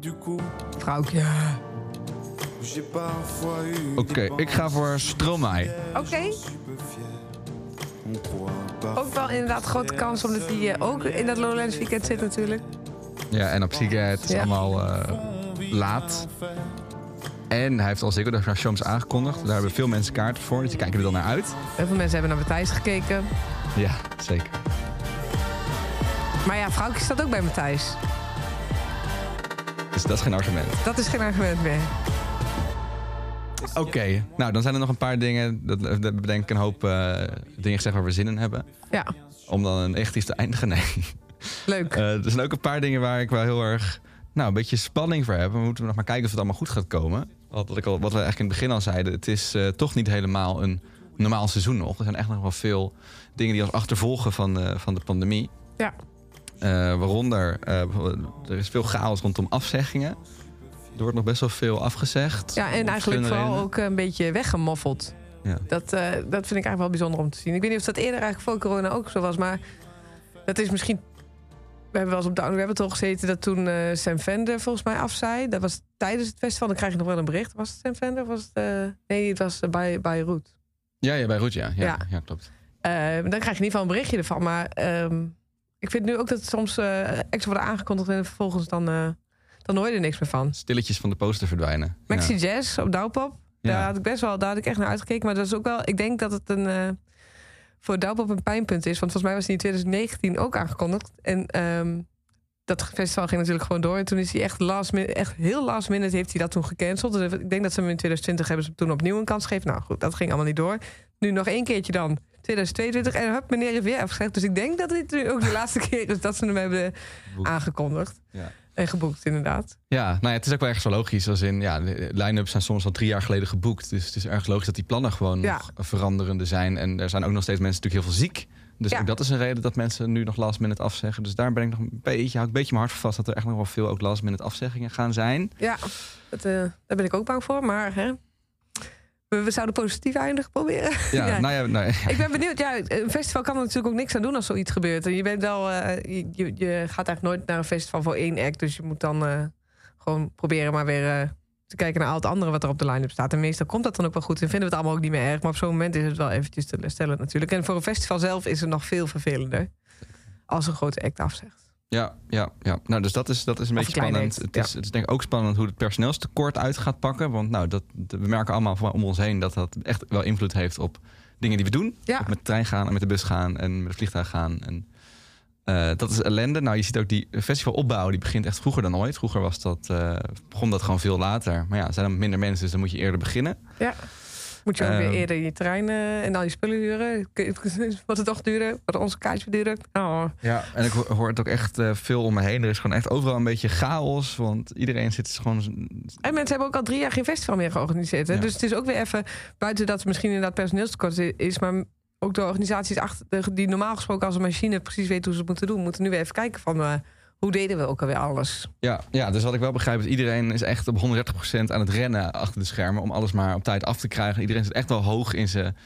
Du coup, Vrouwtje. Oké, des ik ga voor Stromae. Oké. Ook wel inderdaad grote kans, omdat hij eh, ook in dat Lowlands weekend zit natuurlijk. Ja, en op Zieke, het is Ja. allemaal eh, laat. En hij heeft al zeker de shows aangekondigd. Daar hebben veel mensen kaarten voor, dus die kijken er dan naar uit. Heel veel mensen hebben naar Matthijs gekeken. Ja, zeker. Maar ja, vrouwtje staat ook bij Matthijs. Dus dat is geen argument. Dat is geen argument meer. Oké, nou dan zijn er nog een paar dingen. Dat, dat bedenk ik een hoop eh, dingen gezegd waar we zin in hebben. Ja, Om dan een negatief te eindigen. Nee. leuk. Eh, er zijn ook een paar dingen waar ik wel heel erg nou, een beetje spanning voor heb. We moeten nog maar kijken of het allemaal goed gaat komen. Wat, ik al, wat we eigenlijk in het begin al zeiden. Het is eh, toch niet helemaal een normaal seizoen nog. Er zijn echt nog wel veel dingen die ons achtervolgen van, de- van de pandemie. Ja. Eh, waaronder, eh, er is veel chaos rondom afzeggingen. Er wordt nog best wel veel afgezegd. Ja, en eigenlijk vooral redenen. ook een beetje weggemoffeld. Ja. Dat, eh, dat vind ik eigenlijk wel bijzonder om te zien. Ik weet niet of dat eerder eigenlijk voor corona ook zo was, maar dat is misschien. We hebben wel eens op Down Rabbit Hole gezeten dat toen eh Sam Fender volgens mij af zei. Dat was tijdens het festival. Dan krijg je nog wel een bericht. Was het Sam Fender? of Was het, eh, nee, het was bij, bij Root. Ja, ja, bij Roet, ja. Ja, Ja. ja. klopt. Eh, dan krijg je in ieder geval een berichtje ervan. Maar ehm, ik vind nu ook dat het soms eh extra worden aangekondigd en vervolgens dan, eh, dan hoor je er niks meer van. Stilletjes van de poster verdwijnen. Maxi Ja. Jazz op Douwpop. Daar Ja. had ik best wel, daar had ik echt naar uitgekeken. Maar dat is ook wel, ik denk dat het een eh, voor Douwpop een pijnpunt is. Want volgens mij was die in 2019 ook aangekondigd. En ehm, dat festival ging natuurlijk gewoon door. En toen is hij echt last minute, echt heel last minute heeft hij dat toen gecanceld. Dus ik denk dat ze hem in 2020 hebben ze toen opnieuw een kans gegeven. Nou goed, dat ging allemaal niet door. Nu nog één keertje dan. 2022 en hup, meneer heeft weer afgezegd. Dus ik denk dat dit nu ook de *laughs* laatste keer is dat ze hem hebben Boek. aangekondigd. Ja. En geboekt, inderdaad. Ja, nou ja, het is ook wel ergens wel logisch. Als in, ja, de line-ups zijn soms al drie jaar geleden geboekt. Dus het is erg logisch dat die plannen gewoon Ja. nog veranderende zijn. En er zijn ook nog steeds mensen natuurlijk heel veel ziek. Dus Ja. ook dat is een reden dat mensen nu nog last minute afzeggen. Dus daar ben ik nog een beetje, hou ik een beetje mijn hart voor vast... dat er echt nog wel veel ook last minute afzeggingen gaan zijn. Ja, dat, eh, daar ben ik ook bang voor. Maar hè, we, zouden positief eindigen proberen. *laughs* Ja, Ja. nou ja, nou, ja. Ik ben benieuwd. Ja, een festival kan er natuurlijk ook niks aan doen als zoiets gebeurt. En je bent wel, eh, je, je- je gaat eigenlijk nooit naar een festival voor één act. Dus je moet dan eh, gewoon proberen maar weer eh, te kijken naar al het andere wat er op de line-up staat. En meestal komt dat dan ook wel goed. En vinden we het allemaal ook niet meer erg. Maar op zo'n moment is het wel eventjes teleurstellend natuurlijk. En voor een festival zelf is het nog veel vervelender. Als een grote act afzegt. Ja, ja, ja. Nou, dus dat is, dat is een Of beetje spannend. Het is, het is denk ik ook spannend hoe het personeelstekort uit gaat pakken. Want nou, dat, we merken allemaal om ons heen dat dat echt wel invloed heeft op dingen die we doen. Ja. Met de trein gaan en met de bus gaan en met het vliegtuig gaan. En, eh, dat is ellende. Nou, je ziet ook die festivalopbouw, die begint echt vroeger dan ooit. Vroeger was dat, eh, begon dat gewoon veel later. Maar ja, er zijn dan minder mensen, dus dan moet je eerder beginnen. Ja. Moet je ook weer Ehm. eerder je terrein eh, en al je spullen huren. *laughs* Wat het toch duren, wat onze kaartjes duren. Oh. Ja, en ik ho- hoor het ook echt eh, veel om me heen. Er is gewoon echt overal een beetje chaos. Want iedereen zit gewoon En mensen hebben ook al drie jaar geen festival meer georganiseerd. Hè? Ja. Dus het is ook weer even, buiten dat het misschien inderdaad personeelstekort is, maar ook de organisaties achter, die normaal gesproken als een machine precies weten hoe ze het moeten doen, moeten nu weer even kijken van eh, hoe deden we ook alweer alles. Ja, ja, dus wat ik wel begrijp is iedereen is echt op 130% aan het rennen achter de schermen om alles maar op tijd af te krijgen. Iedereen zit echt wel hoog in zijn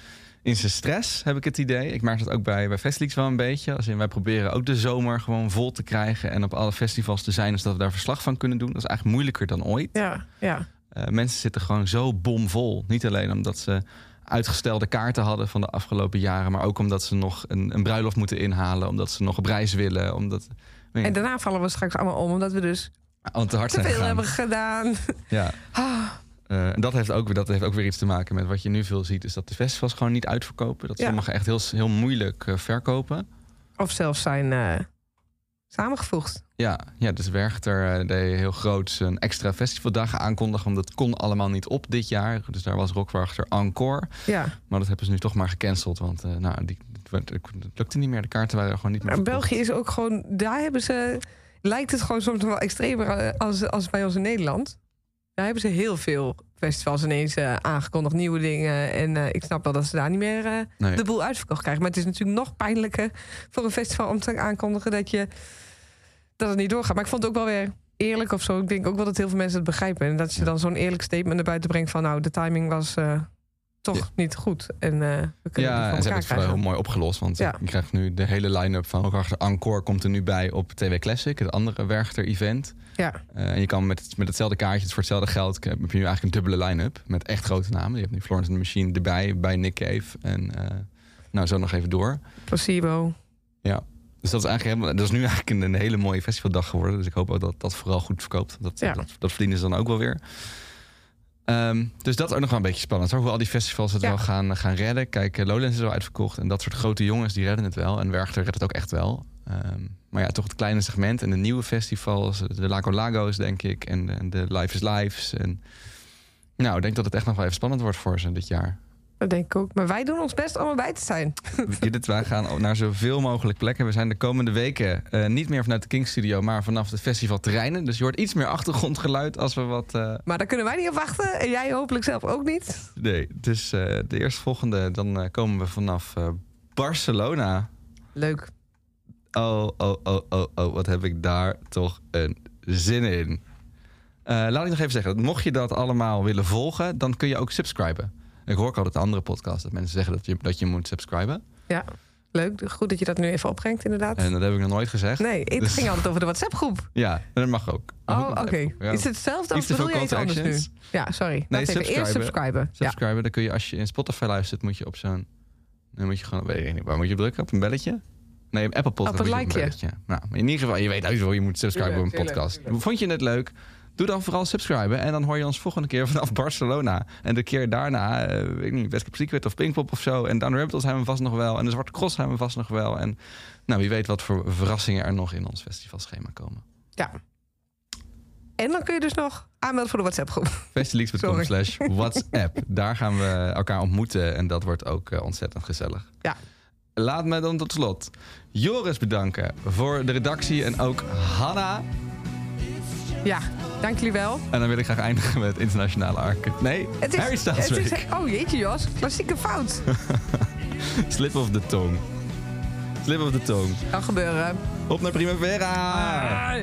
in zijn stress, heb ik het idee. Ik merk dat ook bij, bij Festleaks wel een beetje. Als in, wij proberen ook de zomer gewoon vol te krijgen en op alle festivals te zijn, zodat we daar verslag van kunnen doen. Dat is eigenlijk moeilijker dan ooit. Ja, ja. Eh, mensen zitten gewoon zo bomvol. Niet alleen omdat ze uitgestelde kaarten hadden van de afgelopen jaren, maar ook omdat ze nog een, een bruiloft moeten inhalen, omdat ze nog op reis willen, omdat En daarna vallen we straks allemaal om, omdat we dus aan te hard te zijn veel hebben gedaan. Ja. Ah, Eh, en dat heeft, ook, dat heeft ook weer iets te maken met wat je nu veel ziet, is dat de festivals gewoon niet uitverkopen. Dat Ja. sommigen echt heel, heel moeilijk eh, verkopen. of zelfs zijn eh, samengevoegd. Ja, ja dus Werchter deed heel groot een extra festivaldag aankondigen, want dat kon allemaal niet op dit jaar. Dus daar was Rockwachter Encore. Ja. Maar dat hebben ze nu toch maar gecanceld, want nou, die, het, lukte niet meer. De kaarten waren gewoon niet meer Maar verkocht. België is ook gewoon, daar hebben ze, lijkt het gewoon soms wel extremer eh, als, als bij ons in Nederland. Daar hebben ze heel veel festivals ineens eh, aangekondigd, nieuwe dingen. En eh, ik snap wel dat ze daar niet meer Nee. de boel uitverkocht krijgen. Maar het is natuurlijk nog pijnlijker voor een festival om te aankondigen dat, je, dat het niet doorgaat. Maar ik vond het ook wel weer eerlijk of zo. Ik denk ook wel dat heel veel mensen het begrijpen. En dat je dan zo'n eerlijk statement naar buiten brengt van... nou, de timing was toch Ja. niet goed. En eh, we kunnen Ja, het en ze hebben het heel mooi opgelost. Want Ja. je krijgt nu de hele line-up van Rockwachter Encore komt er nu bij op TW Classic, het andere Werchter-event. Ja. Eh, en je kan met, met hetzelfde kaartje, voor hetzelfde geld, heb je nu eigenlijk een dubbele line-up. Met echt grote namen. Je hebt nu Florence and the Machine erbij, bij Nick Cave. En eh, nou, zo nog even door. Placebo. Ja. Dus dat is eigenlijk helemaal, dat is nu eigenlijk een, een hele mooie festivaldag geworden. Dus ik hoop ook dat dat vooral goed verkoopt. Dat, Ja. dat, dat verdienen ze dan ook wel weer. Ehm, dus dat is ook nog wel een beetje spannend. Hoor, hoe al die festivals het Ja. wel gaan, gaan redden. Kijk, eh, Lowlands is al uitverkocht. En dat soort grote jongens, die redden het wel. En Werchter redt het ook echt wel. Ehm, maar ja, toch het kleine segment. En de nieuwe festivals. De Lago Lagos, denk ik. En de, de Life is Lives. En nou, ik denk dat het echt nog wel even spannend wordt voor ze dit jaar. Dat denk ik ook. Maar wij doen ons best om erbij te zijn. *laughs* Judith, wij gaan naar zoveel mogelijk plekken. We zijn de komende weken eh, niet meer vanuit de King Studio, maar vanaf het festivalterreinen. Dus je hoort iets meer achtergrondgeluid als we wat. eh, Maar daar kunnen wij niet op wachten. En jij hopelijk zelf ook niet. nee, dus eh, de eerstvolgende, dan komen we vanaf Barcelona. Leuk. Oh, oh, oh, oh, oh, wat heb ik daar toch een zin in. Laat ik nog even zeggen, mocht je dat allemaal willen volgen, dan kun je ook subscriben. Ik hoor ook altijd de andere podcast dat mensen zeggen dat je, dat je moet subscriben. Ja, leuk. Goed dat je dat nu even opbrengt, inderdaad. En dat heb ik nog nooit gezegd. nee, het Dus- ging altijd over de WhatsApp-groep. Ja, dat mag ook. Oh, oké. Ja. Is het hetzelfde of veel bedoel je iets anders nu? Ja, sorry. Nee, even. Eerst subscriben. subscriben. Ja. Subscriben, dan kun je als je in Spotify luistert, moet je op zo'n... Dan moet je gewoon, weet ik niet, waar moet je drukken? Op een belletje? Nee, Apple Podcast Op een likeje. belletje. Nou, in ieder geval, je weet uit wel, je moet subscriben op een podcast. Vond je het leuk? Doe dan vooral subscriben en dan hoor je ons volgende keer *laughs* vanaf Barcelona. En de keer daarna, eh, weet ik niet, West Secret of Pinkpop of zo. En Down Rabbit zijn we vast nog wel. En de Zwarte Cross zijn we vast nog wel. En nou, wie weet wat voor verrassingen er nog in ons festivalschema komen. Ja. En dan kun je dus nog aanmelden voor de WhatsApp-groep. Festileaks.com slash WhatsApp. Daar gaan we elkaar ontmoeten en dat wordt ook eh, ontzettend gezellig. Ja. Laat me dan tot slot Joris bedanken voor de redactie en ook Hanna. Ja, dank jullie wel. En dan wil ik graag eindigen met internationale arke. Nee, Het Harry is, Styles het is, Week. oh jeetje Jos, klassieke fout. *laughs* Slip of the tongue. Slip of the tongue. Kan gebeuren. Op naar Primavera!